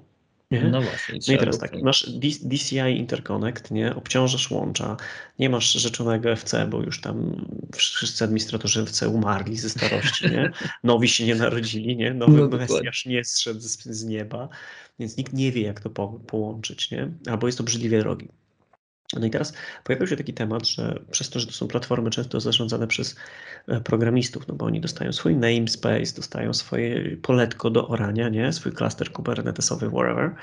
Nie? No właśnie. No i teraz tak, masz DCI Interconnect, nie? obciążasz łącza, nie masz rzeczonego FC, bo już tam wszyscy administratorzy FC umarli ze starości, nie? [LAUGHS] nowi się nie narodzili, nie? nowy no, Mesjasz nie zszedł z, z, nieba, więc nikt nie wie, jak to po, połączyć, nie? albo jest obrzydliwie drogi. No i teraz pojawił się taki temat, że przez to, że to są platformy często zarządzane przez e, programistów, no bo oni dostają swój namespace, dostają swoje poletko do orania, nie? swój klaster kubernetesowy, whatever,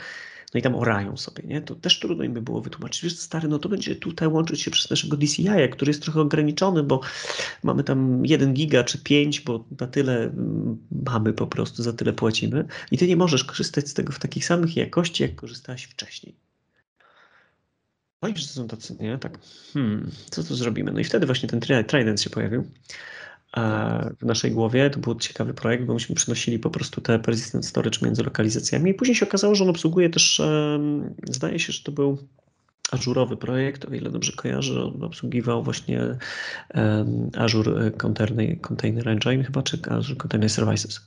no i tam orają sobie, nie? To też trudno im by było wytłumaczyć. Wiesz, stary, no to będzie tutaj łączyć się przez naszego DCI, który jest trochę ograniczony, bo mamy tam 1 giga czy 5, bo na tyle mm, mamy po prostu, za tyle płacimy i ty nie możesz korzystać z tego w takich samych jakości, jak korzystałeś wcześniej. Oni że są tacy, nie? Tak, hmm, co tu zrobimy? No i wtedy właśnie ten Trident się pojawił w naszej głowie. To był ciekawy projekt, bo myśmy przenosili po prostu te persistent storage między lokalizacjami i później się okazało, że on obsługuje też, zdaje się, że to był ażurowy projekt, o ile dobrze kojarzę, on obsługiwał właśnie Azure Container, Container Engine chyba, czy Azure Container Services.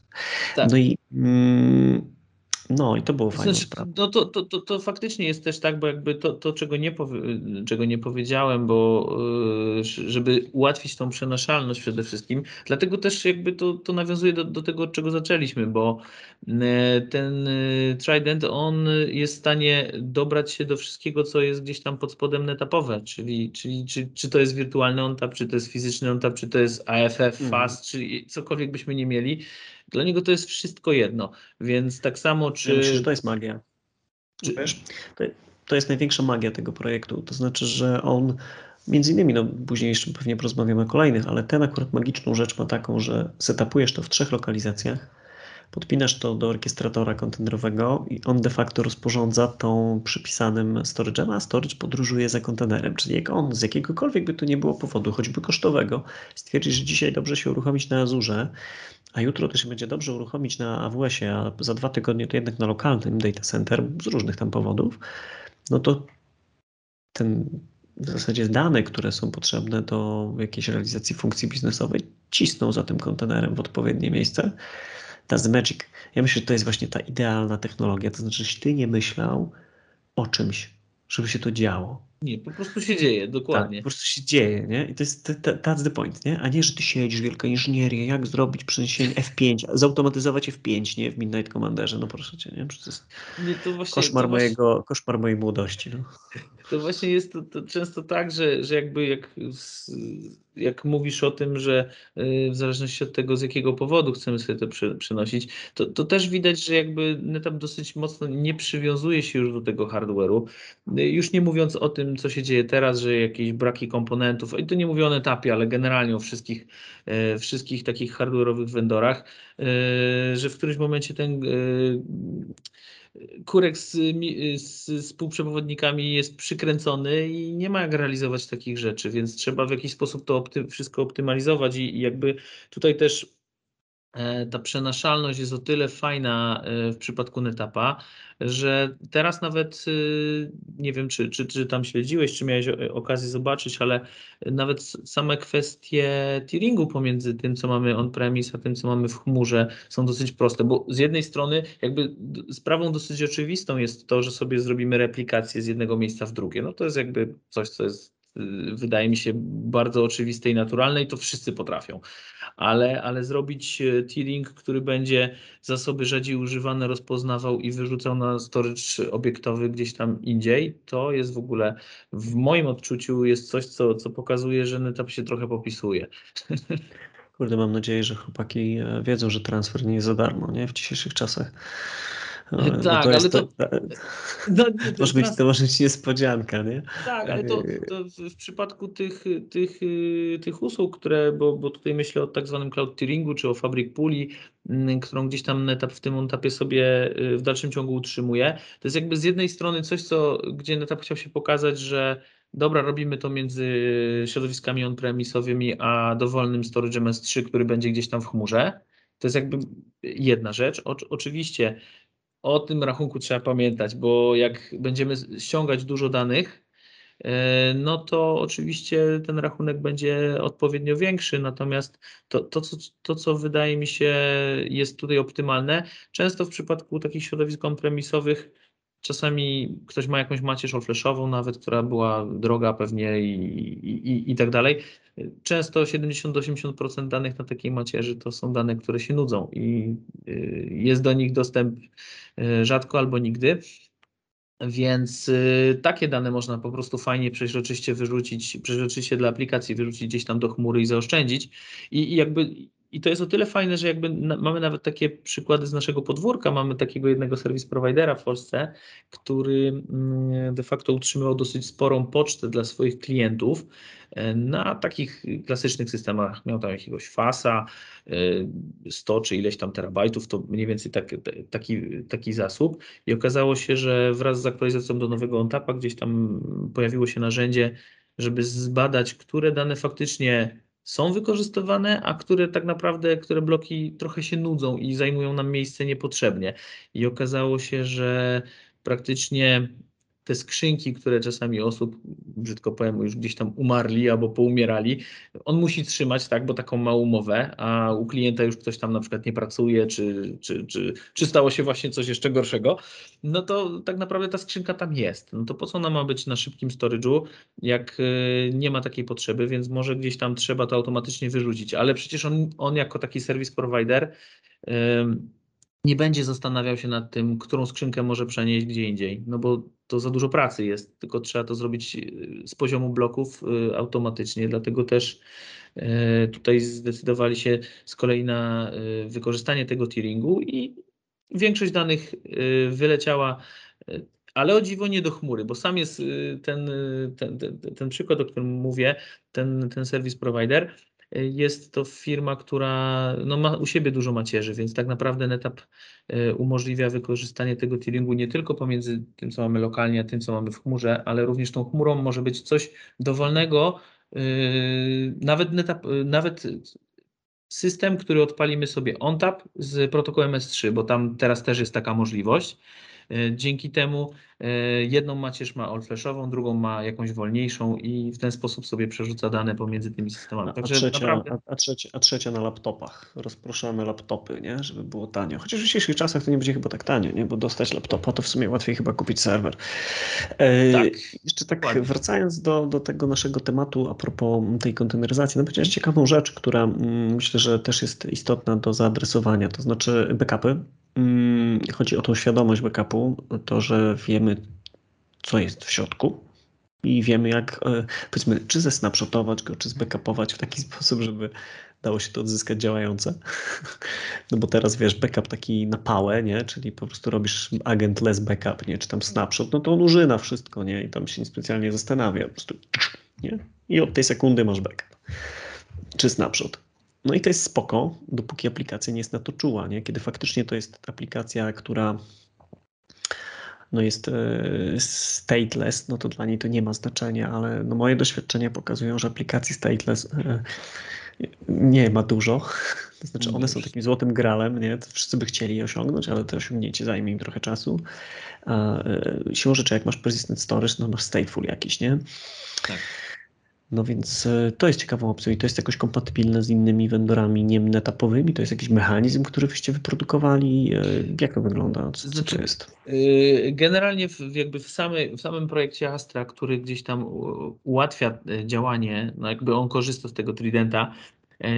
Tak. No i mm, no i to było fajne. Znaczy, no to, to, to, to faktycznie jest też tak, bo jakby to, to czego, nie czego nie powiedziałem, bo y, żeby ułatwić tą przenaszalność przede wszystkim, dlatego też jakby to, to nawiązuje do, do tego, od czego zaczęliśmy, bo y, ten y, Trident, on jest w stanie dobrać się do wszystkiego, co jest gdzieś tam pod spodem netapowe, czyli, czyli czy, czy to jest wirtualny ONTAP, czy to jest fizyczny ONTAP, czy to jest AFF. FAST, czy cokolwiek byśmy nie mieli, dla niego to jest wszystko jedno, więc tak samo czy... Ja myślę, że to jest magia. Czy... Wiesz, to, to jest największa magia tego projektu, to znaczy, że on Między innymi, no później jeszcze pewnie porozmawiamy o kolejnych, ale ten akurat magiczną rzecz ma taką, że setupujesz to w trzech lokalizacjach, podpinasz to do orkiestratora kontenerowego i on de facto rozporządza tą przypisanym storage'em, a storage podróżuje za kontenerem. Czyli jak on z jakiegokolwiek by to nie było powodu, choćby kosztowego, stwierdzi, że dzisiaj dobrze się uruchomić na Azurze, a jutro też będzie dobrze uruchomić na AWS-ie, a za dwa tygodnie to jednak na lokalnym data center z różnych tam powodów, no to ten w zasadzie dane, które są potrzebne do jakiejś realizacji funkcji biznesowej, cisną za tym kontenerem w odpowiednie miejsce. That's the magic. Ja myślę, że to jest właśnie ta idealna technologia. To znaczy, że ty nie myślał o czymś, żeby się to działo. Nie, po prostu się dzieje, dokładnie. Tak, po prostu się dzieje, nie? I to jest that's the point, nie? A nie, że ty siedzisz, wielka inżynieria, jak zrobić przeniesienie F5, zautomatyzować F5, nie? W Midnight Commanderze, no proszę cię, nie? To jest nie, to właśnie, koszmar, to mojego, właśnie... koszmar mojej młodości, no. To właśnie jest to, to często tak, że, że jakby jak, jak mówisz o tym, że y, w zależności od tego, z jakiego powodu chcemy sobie to przenosić, to, to też widać, że jakby NetApp dosyć mocno nie przywiązuje się już do tego hardware'u. Y, już nie mówiąc o tym, co się dzieje teraz, że jakieś braki komponentów, i to nie mówię o etapie, ale generalnie o wszystkich, y, wszystkich takich hardware'owych vendorach, że w którymś momencie ten kurek z, z, współprzewodnikami jest przykręcony i nie ma jak realizować takich rzeczy, więc trzeba w jakiś sposób to opty, wszystko optymalizować i, i jakby tutaj też ta przenaszalność jest o tyle fajna e, w przypadku Netapa, że teraz nawet e, nie wiem, czy, czy, czy tam śledziłeś, czy miałeś okazję zobaczyć, ale nawet same kwestie tieringu pomiędzy tym, co mamy on-premise, a tym, co mamy w chmurze, są dosyć proste, bo z jednej strony jakby sprawą dosyć oczywistą jest to, że sobie zrobimy replikację z jednego miejsca w drugie. No to jest jakby coś, co jest wydaje mi się bardzo oczywiste i naturalne i to wszyscy potrafią. Ale, ale zrobić e, tiering, który będzie zasoby rzadziej używane rozpoznawał i wyrzucał na storage obiektowy gdzieś tam indziej, to jest w ogóle w moim odczuciu jest coś, co, co pokazuje, że NetApp się trochę popisuje. [LAUGHS] Kurde, mam nadzieję, że chłopaki e, wiedzą, że transfer nie jest za darmo nie? w dzisiejszych czasach. No, tak, to ale to, to, no, [LAUGHS] to, może być, to może być niespodzianka, nie? Tak, ale to, to w przypadku tych, tych, tych usług, które, bo, bo tutaj myślę o tak zwanym cloud tieringu, czy o Fabric Puli, mm, którą gdzieś tam Netap w tym etapie sobie y, w dalszym ciągu utrzymuje, to jest jakby z jednej strony coś, co, gdzie Netap chciał się pokazać, że dobra, robimy to między środowiskami on-premisowymi, a dowolnym storage'em S3, który będzie gdzieś tam w chmurze. To jest jakby jedna rzecz. O, oczywiście o tym rachunku trzeba pamiętać, bo jak będziemy ściągać dużo danych, e, no to oczywiście ten rachunek będzie odpowiednio większy, natomiast to, to, co, to, co wydaje mi się jest tutaj optymalne, często w przypadku takich środowisk on-premisowych Czasami ktoś ma jakąś macierz flashową nawet, która była droga pewnie i, i, i tak dalej. Często 70-80% danych na takiej macierzy to są dane, które się nudzą i y, jest do nich dostęp y, rzadko albo nigdy. Więc y, takie dane można po prostu fajnie przeźroczyście wyrzucić, przeźroczyście dla aplikacji wyrzucić gdzieś tam do chmury i zaoszczędzić. I, i jakby i to jest o tyle fajne, że jakby na, mamy nawet takie przykłady z naszego podwórka. Mamy takiego jednego serwis providera w Polsce, który mm, de facto utrzymywał dosyć sporą pocztę dla swoich klientów e, na takich klasycznych systemach. Miał tam jakiegoś fasa, 100 e, czy ileś tam terabajtów, to mniej więcej tak, taki, taki zasób. I okazało się, że wraz z aktualizacją do nowego ONTAP-a gdzieś tam pojawiło się narzędzie, żeby zbadać, które dane faktycznie są wykorzystywane, a które tak naprawdę, które bloki trochę się nudzą i zajmują nam miejsce niepotrzebnie. I okazało się, że praktycznie te skrzynki, które czasami osób, brzydko powiem, już gdzieś tam umarli albo poumierali, on musi trzymać, tak, bo taką ma umowę, a u klienta już ktoś tam na przykład nie pracuje, czy, czy, czy, czy stało się właśnie coś jeszcze gorszego, no to tak naprawdę ta skrzynka tam jest. No to po co ona ma być na szybkim storage'u, jak y, nie ma takiej potrzeby, więc może gdzieś tam trzeba to automatycznie wyrzucić, ale przecież on, on jako taki service provider nie będzie zastanawiał się nad tym, którą skrzynkę może przenieść gdzie indziej, no bo to za dużo pracy jest, tylko trzeba to zrobić y, z poziomu bloków y, automatycznie, dlatego też y, tutaj zdecydowali się z kolei na wykorzystanie tego tieringu i większość danych wyleciała, ale o dziwo nie do chmury, bo sam jest ten, ten, ten, ten przykład, o którym mówię, ten, ten service provider, jest to firma, która no, ma u siebie dużo macierzy, więc tak naprawdę NetApp e, umożliwia wykorzystanie tego tieringu nie tylko pomiędzy tym, co mamy lokalnie, a tym, co mamy w chmurze, ale również tą chmurą może być coś dowolnego, e, nawet, NetApp, e, nawet system, który odpalimy sobie ONTAP z protokołem S3, bo tam teraz też jest taka możliwość. Dzięki temu E, jedną macierz ma all-flashową, drugą ma jakąś wolniejszą i w ten sposób sobie przerzuca dane pomiędzy tymi systemami. Także a, trzecia, naprawdę... a, a, trzecia, a trzecia na laptopach. Rozproszamy laptopy, nie? żeby było tanio. Chociaż w dzisiejszych czasach to nie będzie chyba tak tanio, nie? bo dostać laptopa to w sumie łatwiej chyba kupić serwer. E, tak. Jeszcze tak Ładnie. wracając do, do tego naszego tematu a propos tej konteneryzacji, no powiedziałeś ciekawą rzecz, która mm, myślę, że też jest istotna do zaadresowania, to znaczy backupy. Chodzi o tą świadomość backupu, to, że wiemy, co jest w środku i wiemy, jak, e, powiedzmy, czy zesnapshotować go, czy zbackupować w taki [LAUGHS] sposób, żeby dało się to odzyskać działające. [LAUGHS] No bo teraz wiesz, backup taki na pałę, nie? Czyli po prostu robisz agent less backup, nie? Czy tam snapshot, no to on użyna wszystko, nie? I tam się specjalnie zastanawia, po prostu, nie? I od tej sekundy masz backup. Czy snapshot. No i to jest spoko, dopóki aplikacja nie jest na to czuła, nie? Kiedy faktycznie to jest aplikacja, która no jest e, stateless, no to dla niej to nie ma znaczenia, ale no moje doświadczenia pokazują, że aplikacji stateless e, nie ma dużo. [LAUGHS] To znaczy one są takim złotym gralem, nie? Wszyscy by chcieli je osiągnąć, ale to osiągnięcie zajmie im trochę czasu. A, siłą rzeczy, jak masz persistent storage, no masz stateful jakiś, nie? Tak. No więc e, to jest ciekawą opcją i to jest jakoś kompatybilne z innymi vendorami niemnetapowymi. To jest jakiś mechanizm, który wyście wyprodukowali. E, jak to wygląda? Co, znaczy, to jest? E, generalnie w, jakby w, samy, w samym projekcie Astra, który gdzieś tam ułatwia działanie, no jakby on korzysta z tego Tridenta,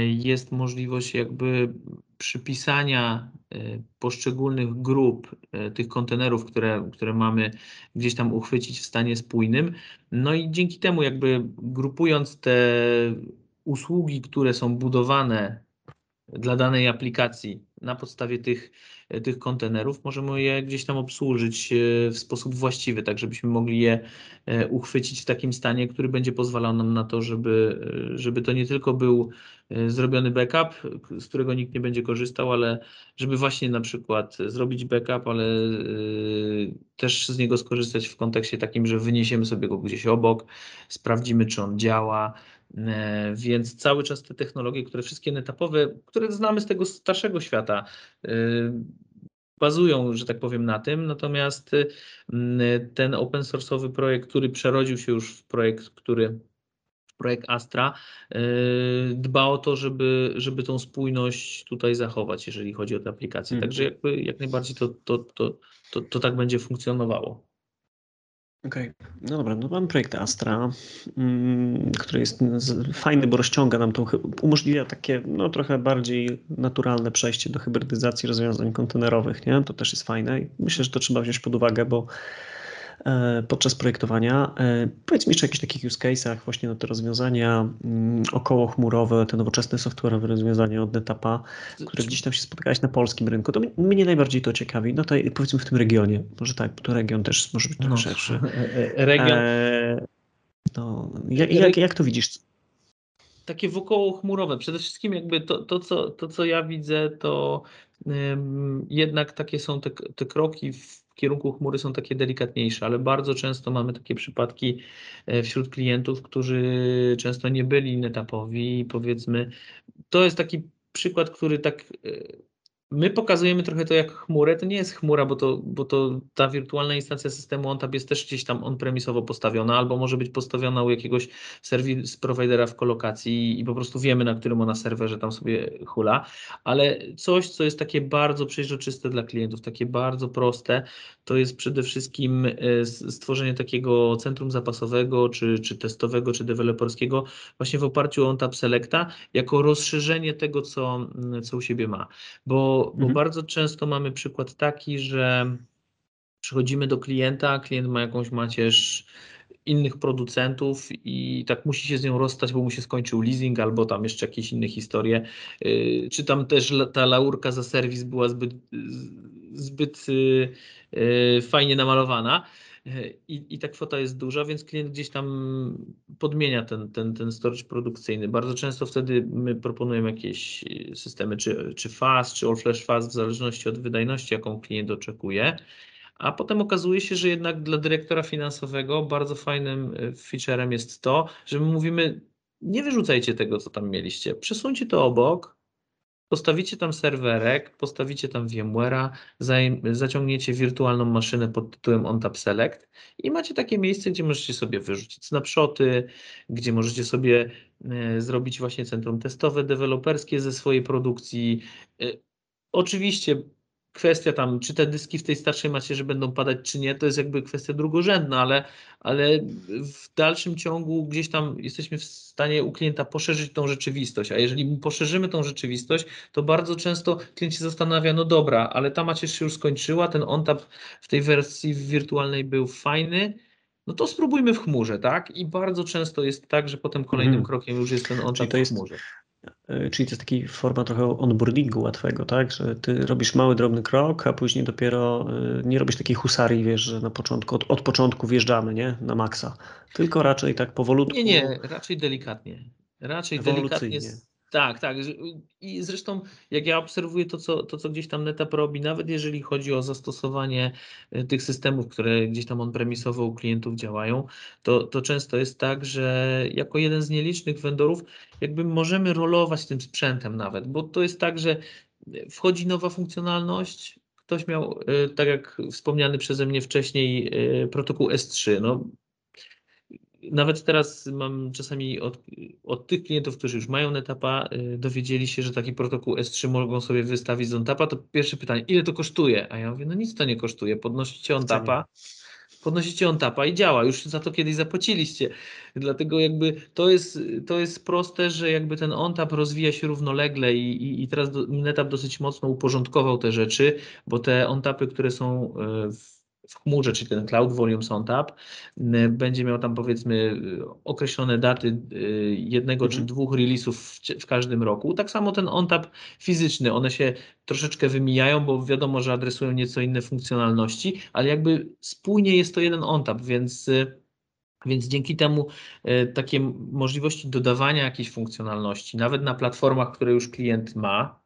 jest możliwość jakby przypisania e, poszczególnych grup e, tych kontenerów, które, które mamy gdzieś tam uchwycić w stanie spójnym. No i dzięki temu jakby grupując te usługi, które są budowane dla danej aplikacji na podstawie tych, tych kontenerów. Możemy je gdzieś tam obsłużyć e, w sposób właściwy, tak żebyśmy mogli je e, uchwycić w takim stanie, który będzie pozwalał nam na to, żeby, e, żeby to nie tylko był zrobiony backup, z którego nikt nie będzie korzystał, ale żeby właśnie na przykład zrobić backup, ale też z niego skorzystać w kontekście takim, że wyniesiemy sobie go gdzieś obok, sprawdzimy, czy on działa, E, więc cały czas te technologie, które wszystkie netapowe, które znamy z tego starszego świata, e, bazują, że tak powiem, na tym. Natomiast ten open source'owy projekt, który przerodził się już w projekt, który projekt Astra e, dba o to, żeby, żeby tą spójność tutaj zachować, jeżeli chodzi o te aplikacje. Mhm. Także jakby jak najbardziej to, to, to, to, to tak będzie funkcjonowało. Okej, okay. no dobra, no mam projekt Astra, mm, który jest fajny, bo rozciąga nam tą, umożliwia takie no, trochę bardziej naturalne przejście do hybrydyzacji rozwiązań kontenerowych, nie? To też jest fajne i myślę, że to trzeba wziąć pod uwagę, bo podczas projektowania. E, powiedz mi jeszcze o jakichś takich use case'ach właśnie na te rozwiązania mm, okołochmurowe, te nowoczesne software'owe rozwiązania od NetAppa, które gdzieś tam się spotkałeś na polskim rynku. To mnie najbardziej to ciekawi. No to powiedzmy w tym regionie. Może tak, to region też może być trochę no, szerszy. [LAUGHS] E, region. E, no, jak, jak, jak to widzisz? Takie wokołochmurowe. Przede wszystkim jakby to, to, co, to co ja widzę, to jednak takie są te, te kroki w kierunku chmury są takie delikatniejsze, ale bardzo często mamy takie przypadki e, wśród klientów, którzy często nie byli netapowi. Powiedzmy, to jest taki przykład, który tak e, My pokazujemy trochę to jak chmurę. To nie jest chmura, bo to, bo to ta wirtualna instancja systemu ONTAP jest też gdzieś tam on-premisowo postawiona, albo może być postawiona u jakiegoś serwis providera w kolokacji i po prostu wiemy, na którym ona serwerze tam sobie hula. Ale coś, co jest takie bardzo przejrzyste dla klientów, takie bardzo proste, to jest przede wszystkim e, stworzenie takiego centrum zapasowego, czy, czy testowego, czy deweloperskiego, właśnie w oparciu o ONTAP Selecta, jako rozszerzenie tego, co, co u siebie ma. Bo bo, mhm. bardzo często mamy przykład taki, że przychodzimy do klienta, klient ma jakąś macierz innych producentów i tak musi się z nią rozstać, bo mu się skończył leasing albo tam jeszcze jakieś inne historie. Y, czy tam też ta laurka za serwis była zbyt, zbyt y, y, fajnie namalowana. I, I ta kwota jest duża, więc klient gdzieś tam podmienia ten, ten, ten storage produkcyjny. Bardzo często wtedy my proponujemy jakieś systemy, czy, czy fast, czy all flash fast, w zależności od wydajności, jaką klient oczekuje. A potem okazuje się, że jednak dla dyrektora finansowego bardzo fajnym e, featurem jest to, że my mówimy, nie wyrzucajcie tego, co tam mieliście, przesuńcie to obok, Postawicie tam serwerek, postawicie tam VMware'a, zaciągniecie wirtualną maszynę pod tytułem OnTap Select i macie takie miejsce, gdzie możecie sobie wyrzucić snapshoty, gdzie możecie sobie e, zrobić właśnie centrum testowe, deweloperskie ze swojej produkcji. E, oczywiście kwestia tam, czy te dyski w tej starszej macierzy będą padać, czy nie, to jest jakby kwestia drugorzędna, ale, ale w dalszym ciągu gdzieś tam jesteśmy w stanie u klienta poszerzyć tą rzeczywistość, a jeżeli poszerzymy tą rzeczywistość, to bardzo często klient się zastanawia, no dobra, ale ta macierz się już skończyła, ten ONTAP w tej wersji wirtualnej był fajny, no to spróbujmy w chmurze, tak? I bardzo często jest tak, że potem kolejnym mhm. krokiem już jest ten ONTAP w chmurze. E, czyli to jest taki forma trochę onboardingu łatwego, tak? Że ty robisz mały, drobny krok, a później dopiero e, nie robisz takiej husarii, wiesz, że na początku, od, od początku wjeżdżamy, nie? Na maksa. Tylko raczej tak powolutku. Nie, nie, raczej delikatnie. Raczej delikatnie Tak, tak. I zresztą, jak ja obserwuję to co, to, co gdzieś tam NetApp robi, nawet jeżeli chodzi o zastosowanie e, tych systemów, które gdzieś tam on-premisowo u klientów działają, to, to często jest tak, że jako jeden z nielicznych vendorów, jakby możemy rolować tym sprzętem nawet, bo to jest tak, że wchodzi nowa funkcjonalność, ktoś miał, e, tak jak wspomniany przeze mnie wcześniej, protokół S3. No, nawet teraz mam czasami od, od tych klientów, którzy już mają NetAppa, y, dowiedzieli się, że taki protokół S3 mogą sobie wystawić z OnTapa, to pierwsze pytanie, ile to kosztuje? A ja mówię, no nic to nie kosztuje, podnosicie OnTapa, podnosicie OnTapa i działa, już za to kiedyś zapłaciliście. Dlatego jakby to jest, to jest proste, że jakby ten OnTap rozwija się równolegle i, i, i teraz NetApp dosyć mocno uporządkował te rzeczy, bo te OnTapy, które są y, w w chmurze, czyli ten Cloud Volume OnTap, będzie miał tam powiedzmy określone daty y, jednego mhm. czy dwóch releasów w, w, każdym roku. Tak samo ten OnTap fizyczny, one się troszeczkę wymijają, bo wiadomo, że adresują nieco inne funkcjonalności, ale jakby spójnie jest to jeden OnTap, więc y, więc dzięki temu y, takie możliwości dodawania jakiejś funkcjonalności, nawet na platformach, które już klient ma,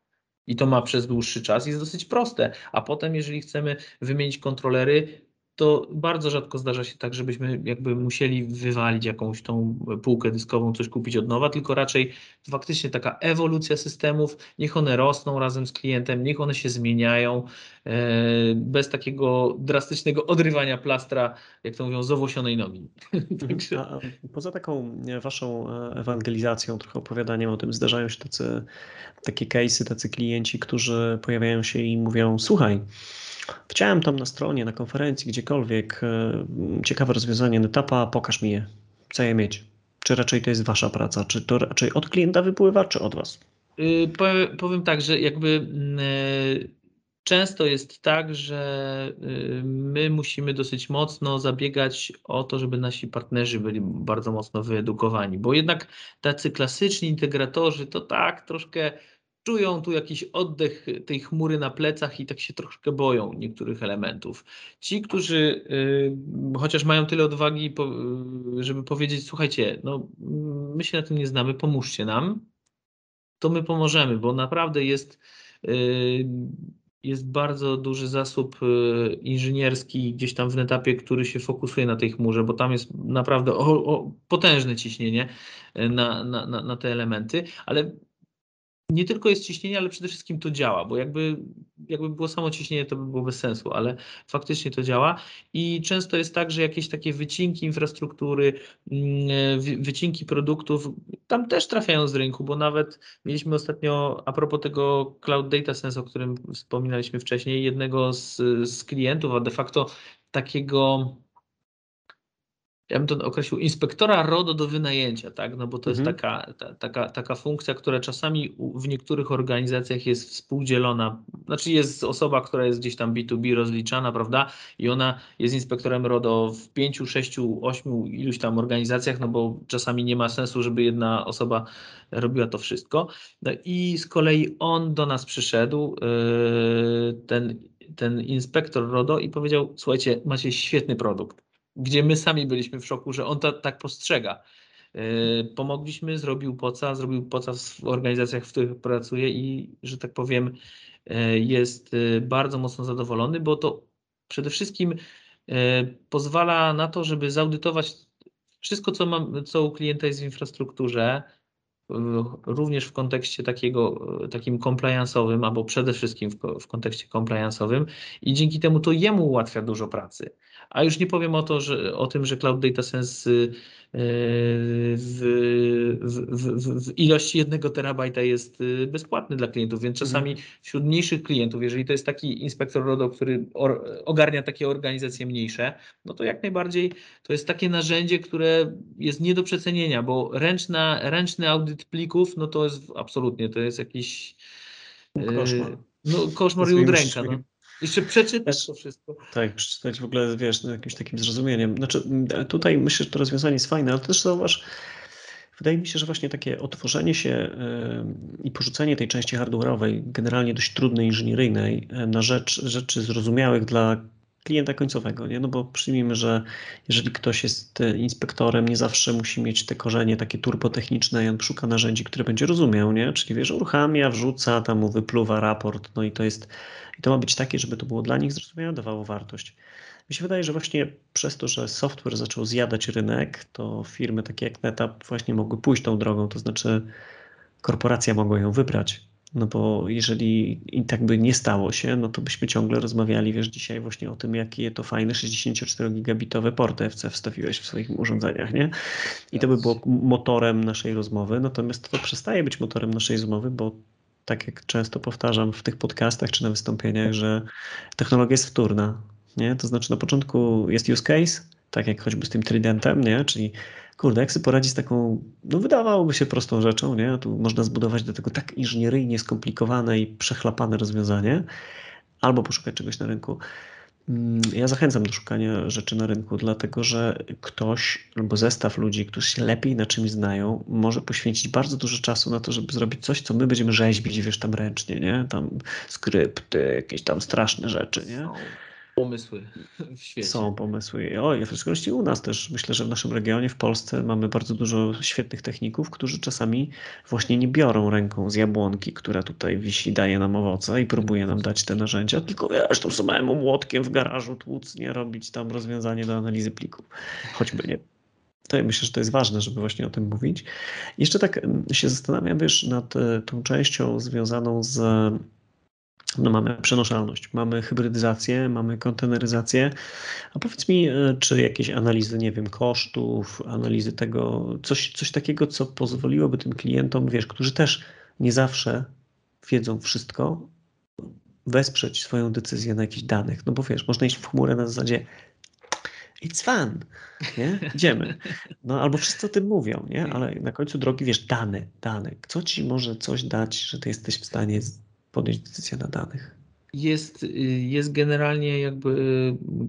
i to ma przez dłuższy czas, jest dosyć proste. A potem, jeżeli chcemy wymienić kontrolery, to bardzo rzadko zdarza się tak, żebyśmy jakby musieli wywalić jakąś tą półkę dyskową, coś kupić od nowa, tylko raczej faktycznie taka ewolucja systemów, niech one rosną razem z klientem, niech one się zmieniają, e, bez takiego drastycznego odrywania plastra, jak to mówią, z owłosionej nogi. [LAUGHS] A poza taką waszą ewangelizacją, trochę opowiadaniem o tym, zdarzają się tacy, takie case'y, tacy klienci, którzy pojawiają się i mówią, słuchaj, Chciałem tam na stronie, na konferencji, gdziekolwiek e, ciekawe rozwiązanie NetAppa, pokaż mi je. Chcę je mieć. Czy raczej to jest wasza praca? Czy to raczej od klienta wypływa, czy od was? Yy, powiem, tak, że jakby yy, często jest tak, że yy, my musimy dosyć mocno zabiegać o to, żeby nasi partnerzy byli bardzo mocno wyedukowani, bo jednak tacy klasyczni integratorzy to tak troszkę czują tu jakiś oddech tej chmury na plecach i tak się troszkę boją niektórych elementów. Ci, którzy y, chociaż mają tyle odwagi, żeby powiedzieć, słuchajcie, no my się na tym nie znamy, pomóżcie nam, to my pomożemy, bo naprawdę jest y, jest bardzo duży zasób y, inżynierski gdzieś tam w netapie, który się fokusuje na tej chmurze, bo tam jest naprawdę o, o, potężne ciśnienie na, na, na te elementy, ale nie tylko jest ciśnienie, ale przede wszystkim to działa, bo jakby, jakby było samo ciśnienie, to by było bez sensu, ale faktycznie to działa. I często jest tak, że jakieś takie wycinki infrastruktury, mm, wycinki produktów tam też trafiają z rynku, bo nawet mieliśmy ostatnio, a propos tego Cloud Data Sense, o którym wspominaliśmy wcześniej, jednego z, z klientów, a de facto takiego ja bym to określił, inspektora RODO do wynajęcia, tak? No bo to mhm. jest taka, ta, taka, taka funkcja, która czasami w niektórych organizacjach jest współdzielona. Znaczy jest osoba, która jest gdzieś tam B2B rozliczana, prawda? I ona jest inspektorem RODO w pięciu, sześciu, ośmiu iluś tam organizacjach, no bo czasami nie ma sensu, żeby jedna osoba robiła to wszystko. No i z kolei on do nas przyszedł, yy, ten, ten inspektor RODO i powiedział, słuchajcie, macie świetny produkt gdzie my sami byliśmy w szoku, że on to tak postrzega. E, pomogliśmy, zrobił POCA, zrobił POCA w organizacjach, w których pracuje i, że tak powiem, e, jest e, bardzo mocno zadowolony, bo to przede wszystkim pozwala na to, żeby zaudytować wszystko, co, mam, co u klienta jest w infrastrukturze, również w kontekście takiego, takim compliance'owym, albo przede wszystkim w, w kontekście compliance'owym i dzięki temu to jemu ułatwia dużo pracy. A już nie powiem o, to, że, o tym, że Cloud Data Sense y, w, w, w, w ilości jednego terabajta jest y, bezpłatny dla klientów, więc czasami mhm. wśród mniejszych klientów, jeżeli to jest taki inspektor RODO, który ogarnia takie organizacje mniejsze, no to jak najbardziej to jest takie narzędzie, które jest nie do przecenienia, bo ręczna, ręczny audyt plików, no to jest absolutnie, to jest jakiś koszmar. No, koszmar i udręka. No. Jeszcze przeczytać to wszystko. Tak, przeczytać w ogóle, wiesz, no, jakimś takim zrozumieniem. Znaczy, tutaj myślę, że to rozwiązanie jest fajne, ale też zauważ, wydaje mi się, że właśnie takie otworzenie się i porzucenie tej części hardware'owej, generalnie dość trudnej, inżynieryjnej, na rzecz rzeczy zrozumiałych dla klienta końcowego, nie? No bo przyjmijmy, że jeżeli ktoś jest e, inspektorem, nie zawsze musi mieć te korzenie takie turbotechniczne i on szuka narzędzi, które będzie rozumiał, nie? Czyli wiesz, uruchamia, wrzuca, tam mu wypluwa raport, no i to jest, i to ma być takie, żeby to było dla nich zrozumiałe, dawało wartość. Mi się wydaje, że właśnie przez to, że software zaczął zjadać rynek, to firmy takie jak NetApp właśnie mogły pójść tą drogą, to znaczy korporacja mogła ją wybrać. No bo jeżeli i tak by nie stało się, no to byśmy ciągle rozmawiali, wiesz, dzisiaj właśnie o tym, jakie to fajne 64-gigabitowe porty FC wstawiłeś w swoich urządzeniach, nie? I to by było motorem naszej rozmowy, natomiast to przestaje być motorem naszej rozmowy, bo tak jak często powtarzam w tych podcastach czy na wystąpieniach, że technologia jest wtórna, nie? To znaczy na początku jest use case, tak jak choćby z tym tridentem, nie? Czyli kurde, jak sobie poradzić z taką, no wydawałoby się prostą rzeczą, nie? Tu można zbudować do tego tak inżynieryjnie skomplikowane i przechlapane rozwiązanie, albo poszukać czegoś na rynku. Mm, ja zachęcam do szukania rzeczy na rynku, dlatego że ktoś albo zestaw ludzi, którzy się lepiej na czymś znają, może poświęcić bardzo dużo czasu na to, żeby zrobić coś, co my będziemy rzeźbić, wiesz, tam ręcznie, nie? Tam skrypty, jakieś tam straszne rzeczy, nie? Pomysły [LAUGHS] w świecie. Są pomysły. O, w szczególności u nas też. Myślę, że w naszym regionie, w Polsce mamy bardzo dużo świetnych techników, którzy czasami właśnie nie biorą ręką z jabłonki, która tutaj wisi, daje nam owoce i próbuje nam dać te narzędzia, tylko wiesz, tą samemu młotkiem w garażu tłuc, nie robić tam rozwiązanie do analizy plików. Choćby nie to ja myślę, że to jest ważne, żeby właśnie o tym mówić. Jeszcze tak się zastanawiam, wiesz, nad e, tą częścią związaną z no mamy przenoszalność, mamy hybrydyzację, mamy konteneryzację. A powiedz mi, e, czy jakieś analizy, nie wiem, kosztów, analizy tego, coś, coś takiego, co pozwoliłoby tym klientom, wiesz, którzy też nie zawsze wiedzą wszystko, wesprzeć swoją decyzję na jakichś danych. No bo wiesz, można iść w chmurę na zasadzie it's fun, nie? Idziemy. No albo wszyscy o tym mówią, nie? Ale na końcu drogi, wiesz, dane, dane. Co ci może coś dać, że ty jesteś w stanie podjąć decyzję na danych? Jest, jest generalnie jakby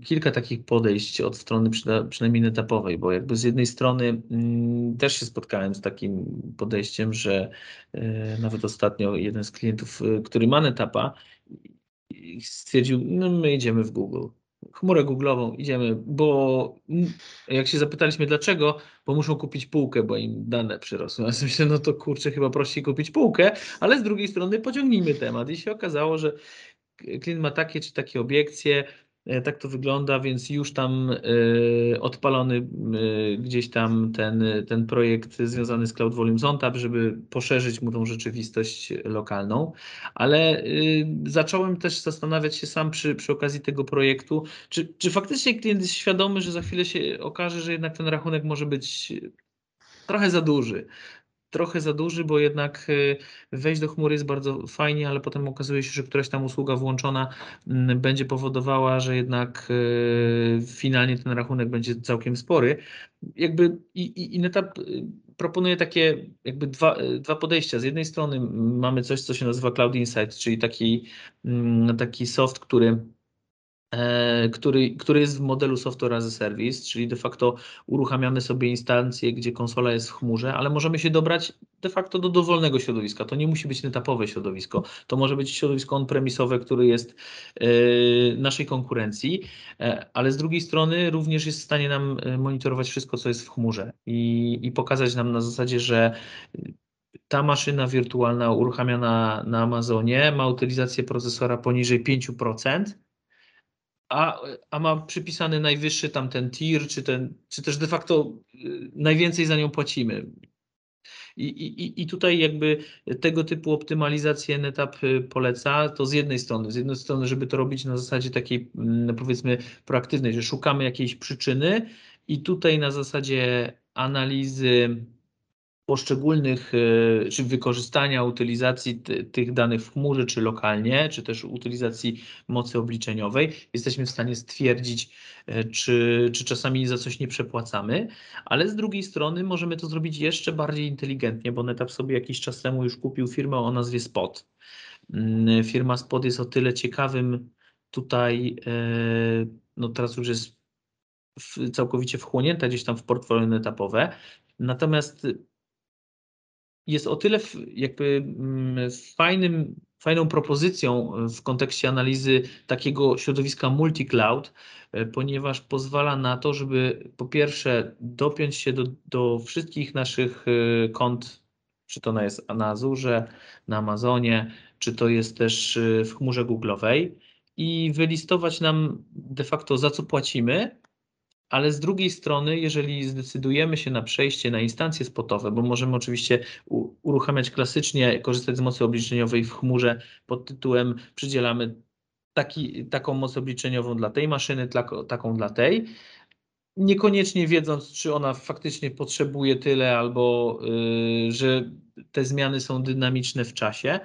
kilka takich podejść od strony przynajmniej etapowej, bo jakby z jednej strony mm, też się spotkałem z takim podejściem, że e, nawet ostatnio jeden z klientów, który ma netapa, stwierdził, no my idziemy w Google chmurę Google'ową, idziemy, bo jak się zapytaliśmy dlaczego, bo muszą kupić półkę, bo im dane przyrosły. Ja myślę, no to kurczę, chyba prościej kupić półkę, ale z drugiej strony pociągnijmy temat i się okazało, że klient ma takie czy takie obiekcje, tak to wygląda, więc już tam e, odpalony e, gdzieś tam ten, ten projekt związany z Cloud Volumes on Tap, żeby poszerzyć mu tą rzeczywistość lokalną, ale zacząłem też zastanawiać się sam przy, przy okazji tego projektu, czy, czy faktycznie klient jest świadomy, że za chwilę się okaże, że jednak ten rachunek może być trochę za duży trochę za duży, bo jednak y, wejść do chmury jest bardzo fajnie, ale potem okazuje się, że któraś tam usługa włączona mm, będzie powodowała, że jednak y, finalnie ten rachunek będzie całkiem spory. Jakby i, i, i NetApp y, proponuje takie jakby dwa, dwa podejścia. Z jednej strony mamy coś, co się nazywa Cloud Insight, czyli taki, mm, taki soft, który który, który jest w modelu Software as a Service, czyli de facto uruchamiamy sobie instancję, gdzie konsola jest w chmurze, ale możemy się dobrać de facto do dowolnego środowiska. To nie musi być etapowe środowisko, to może być środowisko on-premisowe, które jest e, naszej konkurencji, e, ale z drugiej strony również jest w stanie nam monitorować wszystko, co jest w chmurze i, i pokazać nam na zasadzie, że ta maszyna wirtualna uruchamiana na Amazonie ma utylizację procesora poniżej 5%, a, a ma przypisany najwyższy tam ten tier, czy, ten, czy też de facto y, najwięcej za nią płacimy. I, i, I tutaj jakby tego typu optymalizację NetApp y, poleca, to z jednej strony, z jednej strony, żeby to robić na zasadzie takiej mm, powiedzmy proaktywnej, że szukamy jakiejś przyczyny i tutaj na zasadzie analizy poszczególnych, e, czy wykorzystania, utylizacji tych danych w chmurze, czy lokalnie, czy też utylizacji mocy obliczeniowej, jesteśmy w stanie stwierdzić, e, czy, czy czasami za coś nie przepłacamy, ale z drugiej strony możemy to zrobić jeszcze bardziej inteligentnie, bo NetApp sobie jakiś czas temu już kupił firmę o nazwie Spot. Mm, firma Spot jest o tyle ciekawym tutaj, e, no teraz już jest całkowicie wchłonięta gdzieś tam w portfolio netapowe, natomiast jest o tyle jakby mm, fajnym fajną propozycją w kontekście analizy takiego środowiska multi-cloud, ponieważ pozwala na to, żeby po pierwsze dopiąć się do, do wszystkich naszych kont, czy to jest na Azure, na Amazonie, czy to jest też w chmurze Google'owej i wylistować nam de facto za co płacimy, ale z drugiej strony, jeżeli zdecydujemy się na przejście na instancje spotowe, bo możemy oczywiście uruchamiać klasycznie, korzystać z mocy obliczeniowej w chmurze pod tytułem przydzielamy taki, taką moc obliczeniową dla tej maszyny, taką dla tej, niekoniecznie wiedząc, czy ona faktycznie potrzebuje tyle, albo y, że te zmiany są dynamiczne w czasie.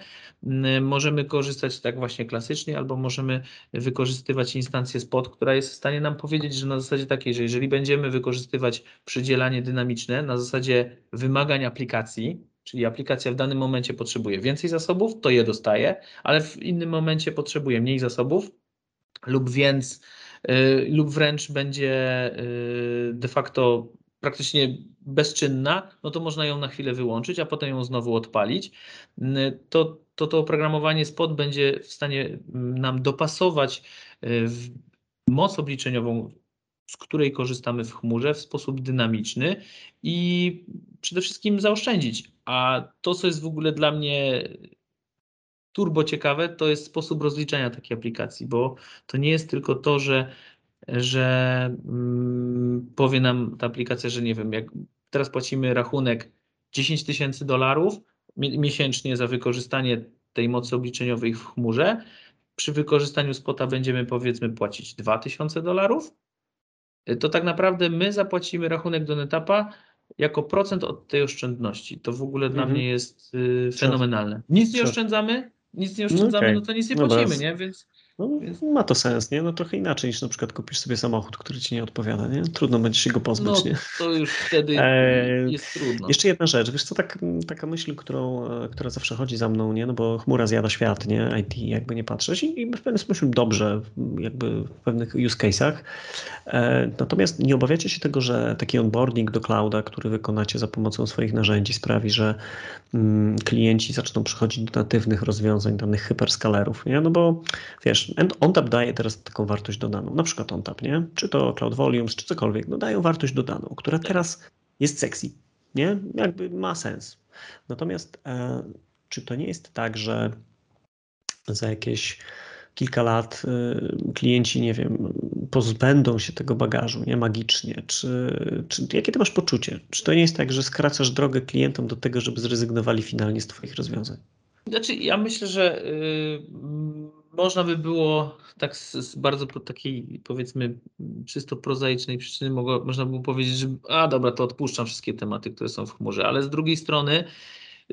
Y, możemy korzystać tak właśnie klasycznie, albo możemy wykorzystywać instancję spot, która jest w stanie nam powiedzieć, że na zasadzie takiej, że jeżeli będziemy wykorzystywać przydzielanie dynamiczne na zasadzie wymagań aplikacji, czyli aplikacja w danym momencie potrzebuje więcej zasobów, to je dostaje, ale w innym momencie potrzebuje mniej zasobów lub więc lub wręcz będzie y, de facto praktycznie bezczynna, no to można ją na chwilę wyłączyć, a potem ją znowu odpalić. Y, to to, to oprogramowanie spot będzie w stanie mm, nam dopasować moc obliczeniową, z której korzystamy w chmurze w sposób dynamiczny i przede wszystkim zaoszczędzić. A to, co jest w ogóle dla mnie turbo ciekawe, to jest sposób rozliczania takiej aplikacji, bo to nie jest tylko to, że, że mm, powie nam ta aplikacja, że nie wiem, jak teraz płacimy rachunek 10 tysięcy dolarów miesięcznie za wykorzystanie tej mocy obliczeniowej w chmurze, przy wykorzystaniu spota będziemy powiedzmy płacić 2000 dolarów, to tak naprawdę my zapłacimy rachunek do Netapa jako procent od tej oszczędności. To w ogóle mhm. dla mnie jest y, fenomenalne. Nic nie oszczędzamy, nic nie oszczędzamy, no, okay. no to nic nie no płacimy, nie? Więc, no, Ma to sens, nie? No trochę inaczej niż na przykład kupisz sobie samochód, który ci nie odpowiada, nie? Trudno będzie się go pozbyć, no, nie? to już wtedy e... jest trudno. Jeszcze jedna rzecz, wiesz co, tak, taka myśl, którą, e, która zawsze chodzi za mną, nie? No bo chmura zjada świat, nie? IT, jakby nie patrzeć i, i w pewien sposób dobrze, jakby w pewnych use case'ach. E, natomiast nie obawiacie się tego, że taki onboarding do clouda, który wykonacie za pomocą swoich narzędzi sprawi, że mm, klienci zaczną przychodzić do natywnych rozwiązań, danych hyperskalerów, nie? No bo wiesz, OnTap daje teraz taką wartość dodaną, na przykład OnTap, nie? Czy to Cloud Volumes, czy cokolwiek, no dają wartość dodaną, która tak. teraz jest sexy, nie? Jakby ma sens. Natomiast e, czy to nie jest tak, że za jakieś kilka lat y, klienci, nie wiem, pozbędą się tego bagażu, nie magicznie? Czy, czy, jakie ty masz poczucie? Czy to nie jest tak, że skracasz drogę klientom do tego, żeby zrezygnowali finalnie z twoich rozwiązań? Znaczy, ja myślę, że y, można by było tak z, z, bardzo takiej, powiedzmy, czysto prozaicznej przyczyny mogło, można by było powiedzieć, że a dobra, to odpuszczam wszystkie tematy, które są w chmurze, ale z drugiej strony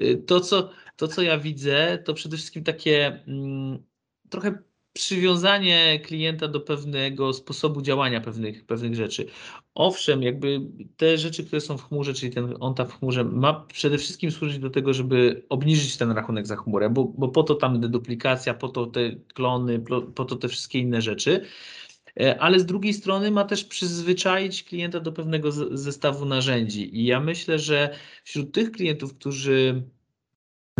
y, to, co, to, co ja widzę, to przede wszystkim takie mm, trochę przywiązanie klienta do pewnego sposobu działania pewnych, pewnych rzeczy. Owszem, jakby te rzeczy, które są w chmurze, czyli ten ONTA w chmurze, ma przede wszystkim służyć do tego, żeby obniżyć ten rachunek za chmurę, bo, bo po to tam deduplikacja, po to te klony, po to te wszystkie inne rzeczy. E, ale z drugiej strony ma też przyzwyczaić klienta do pewnego zestawu narzędzi. I ja myślę, że wśród tych klientów, którzy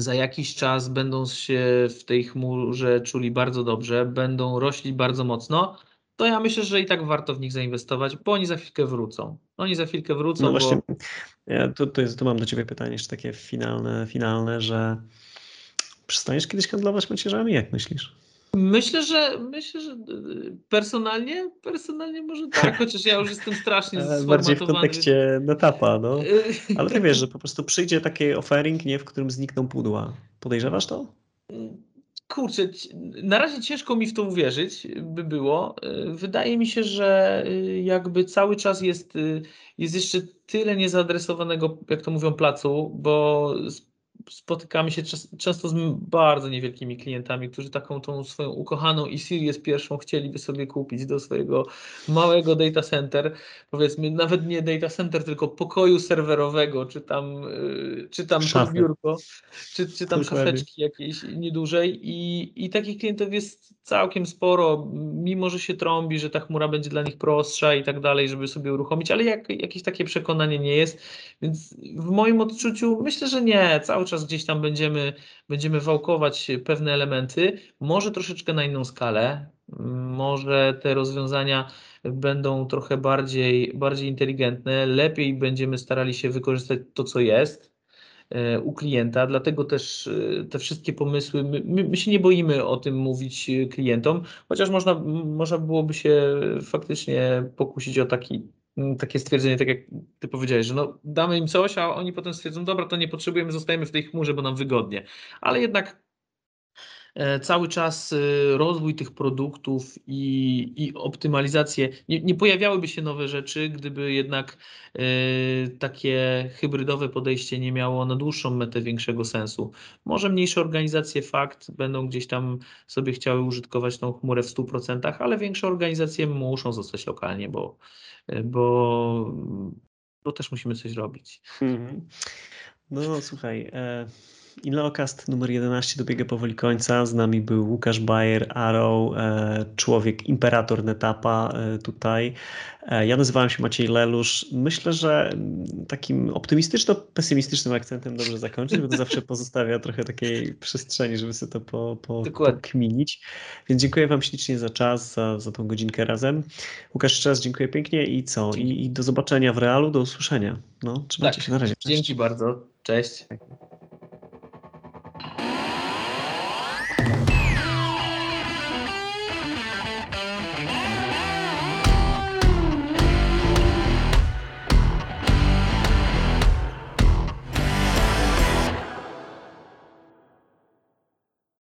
za jakiś czas będą się w tej chmurze czuli bardzo dobrze, będą rośli bardzo mocno, to ja myślę, że i tak warto w nich zainwestować, bo oni za chwilkę wrócą. Oni za chwilkę wrócą. No właśnie, bo... ja tu, tu, jest, tu mam do Ciebie pytanie jeszcze takie finalne, finalne, że przestaniesz kiedyś handlować macierzami, jak myślisz? Myślę, że myślę, że y, personalnie, personalnie może tak, [LAUGHS] chociaż ja już jestem strasznie sformatowany. Bardziej w kontekście netapa, no. [LAUGHS] Ale ty wiesz, że po prostu przyjdzie taki offering, nie, w którym znikną pudła. Podejrzewasz to? Kurczę, na razie ciężko mi w to uwierzyć by było. Y, wydaje mi się, że y, jakby cały czas jest, jest jeszcze tyle niezaadresowanego, jak to mówią, placu, bo spotykamy się często z bardzo niewielkimi klientami, którzy taką tą swoją ukochaną i Sirius pierwszą chcieliby sobie kupić do swojego małego data center, powiedzmy nawet nie data center, tylko pokoju serwerowego, czy tam, y, czy tam biurko, czy, czy tam szafeczki jakieś niedużej. I, i takich klientów jest całkiem sporo, mimo że się trąbi, że ta chmura będzie dla nich prostsza i tak dalej, żeby sobie uruchomić, ale jak, jakieś takie przekonanie nie jest, więc w moim odczuciu myślę, że nie, cały czas gdzieś tam będziemy, będziemy wałkować pewne elementy, może troszeczkę na inną skalę, może te rozwiązania będą trochę bardziej, bardziej inteligentne, lepiej będziemy starali się wykorzystać to, co jest e, u klienta, dlatego też e, te wszystkie pomysły, my, my, się nie boimy o tym mówić klientom, chociaż można, można byłoby się faktycznie pokusić o taki takie stwierdzenie, tak jak ty powiedziałeś, że no, damy im coś, a oni potem stwierdzą, dobra, to nie potrzebujemy, zostajemy w tej chmurze, bo nam wygodnie. Ale jednak cały czas e, rozwój tych produktów i, i optymalizację, nie, nie, pojawiałyby się nowe rzeczy, gdyby jednak y, takie hybrydowe podejście nie miało na dłuższą metę większego sensu. Może mniejsze organizacje, fakt, będą gdzieś tam sobie chciały użytkować tą chmurę w 100%, ale większe organizacje muszą zostać lokalnie, bo bo, bo też musimy coś robić. Mhm. No słuchaj, e, Inleocast numer 11 dobiega powoli końca. Z nami był Łukasz Bayer, Arrow, e, człowiek, imperator Netapa e, tutaj. E, ja nazywałem się Maciej Lelusz. Myślę, że takim optymistyczno-pesymistycznym akcentem dobrze zakończyć, bo to zawsze pozostawia trochę takiej przestrzeni, żeby sobie to po, po, pokminić. Więc dziękuję Wam ślicznie za czas, za, za tą godzinkę razem. Łukasz, jeszcze raz dziękuję pięknie i co? I, i do zobaczenia w realu, do usłyszenia. No, trzymajcie tak, się na razie. Cześć. Dzięki bardzo. Cześć.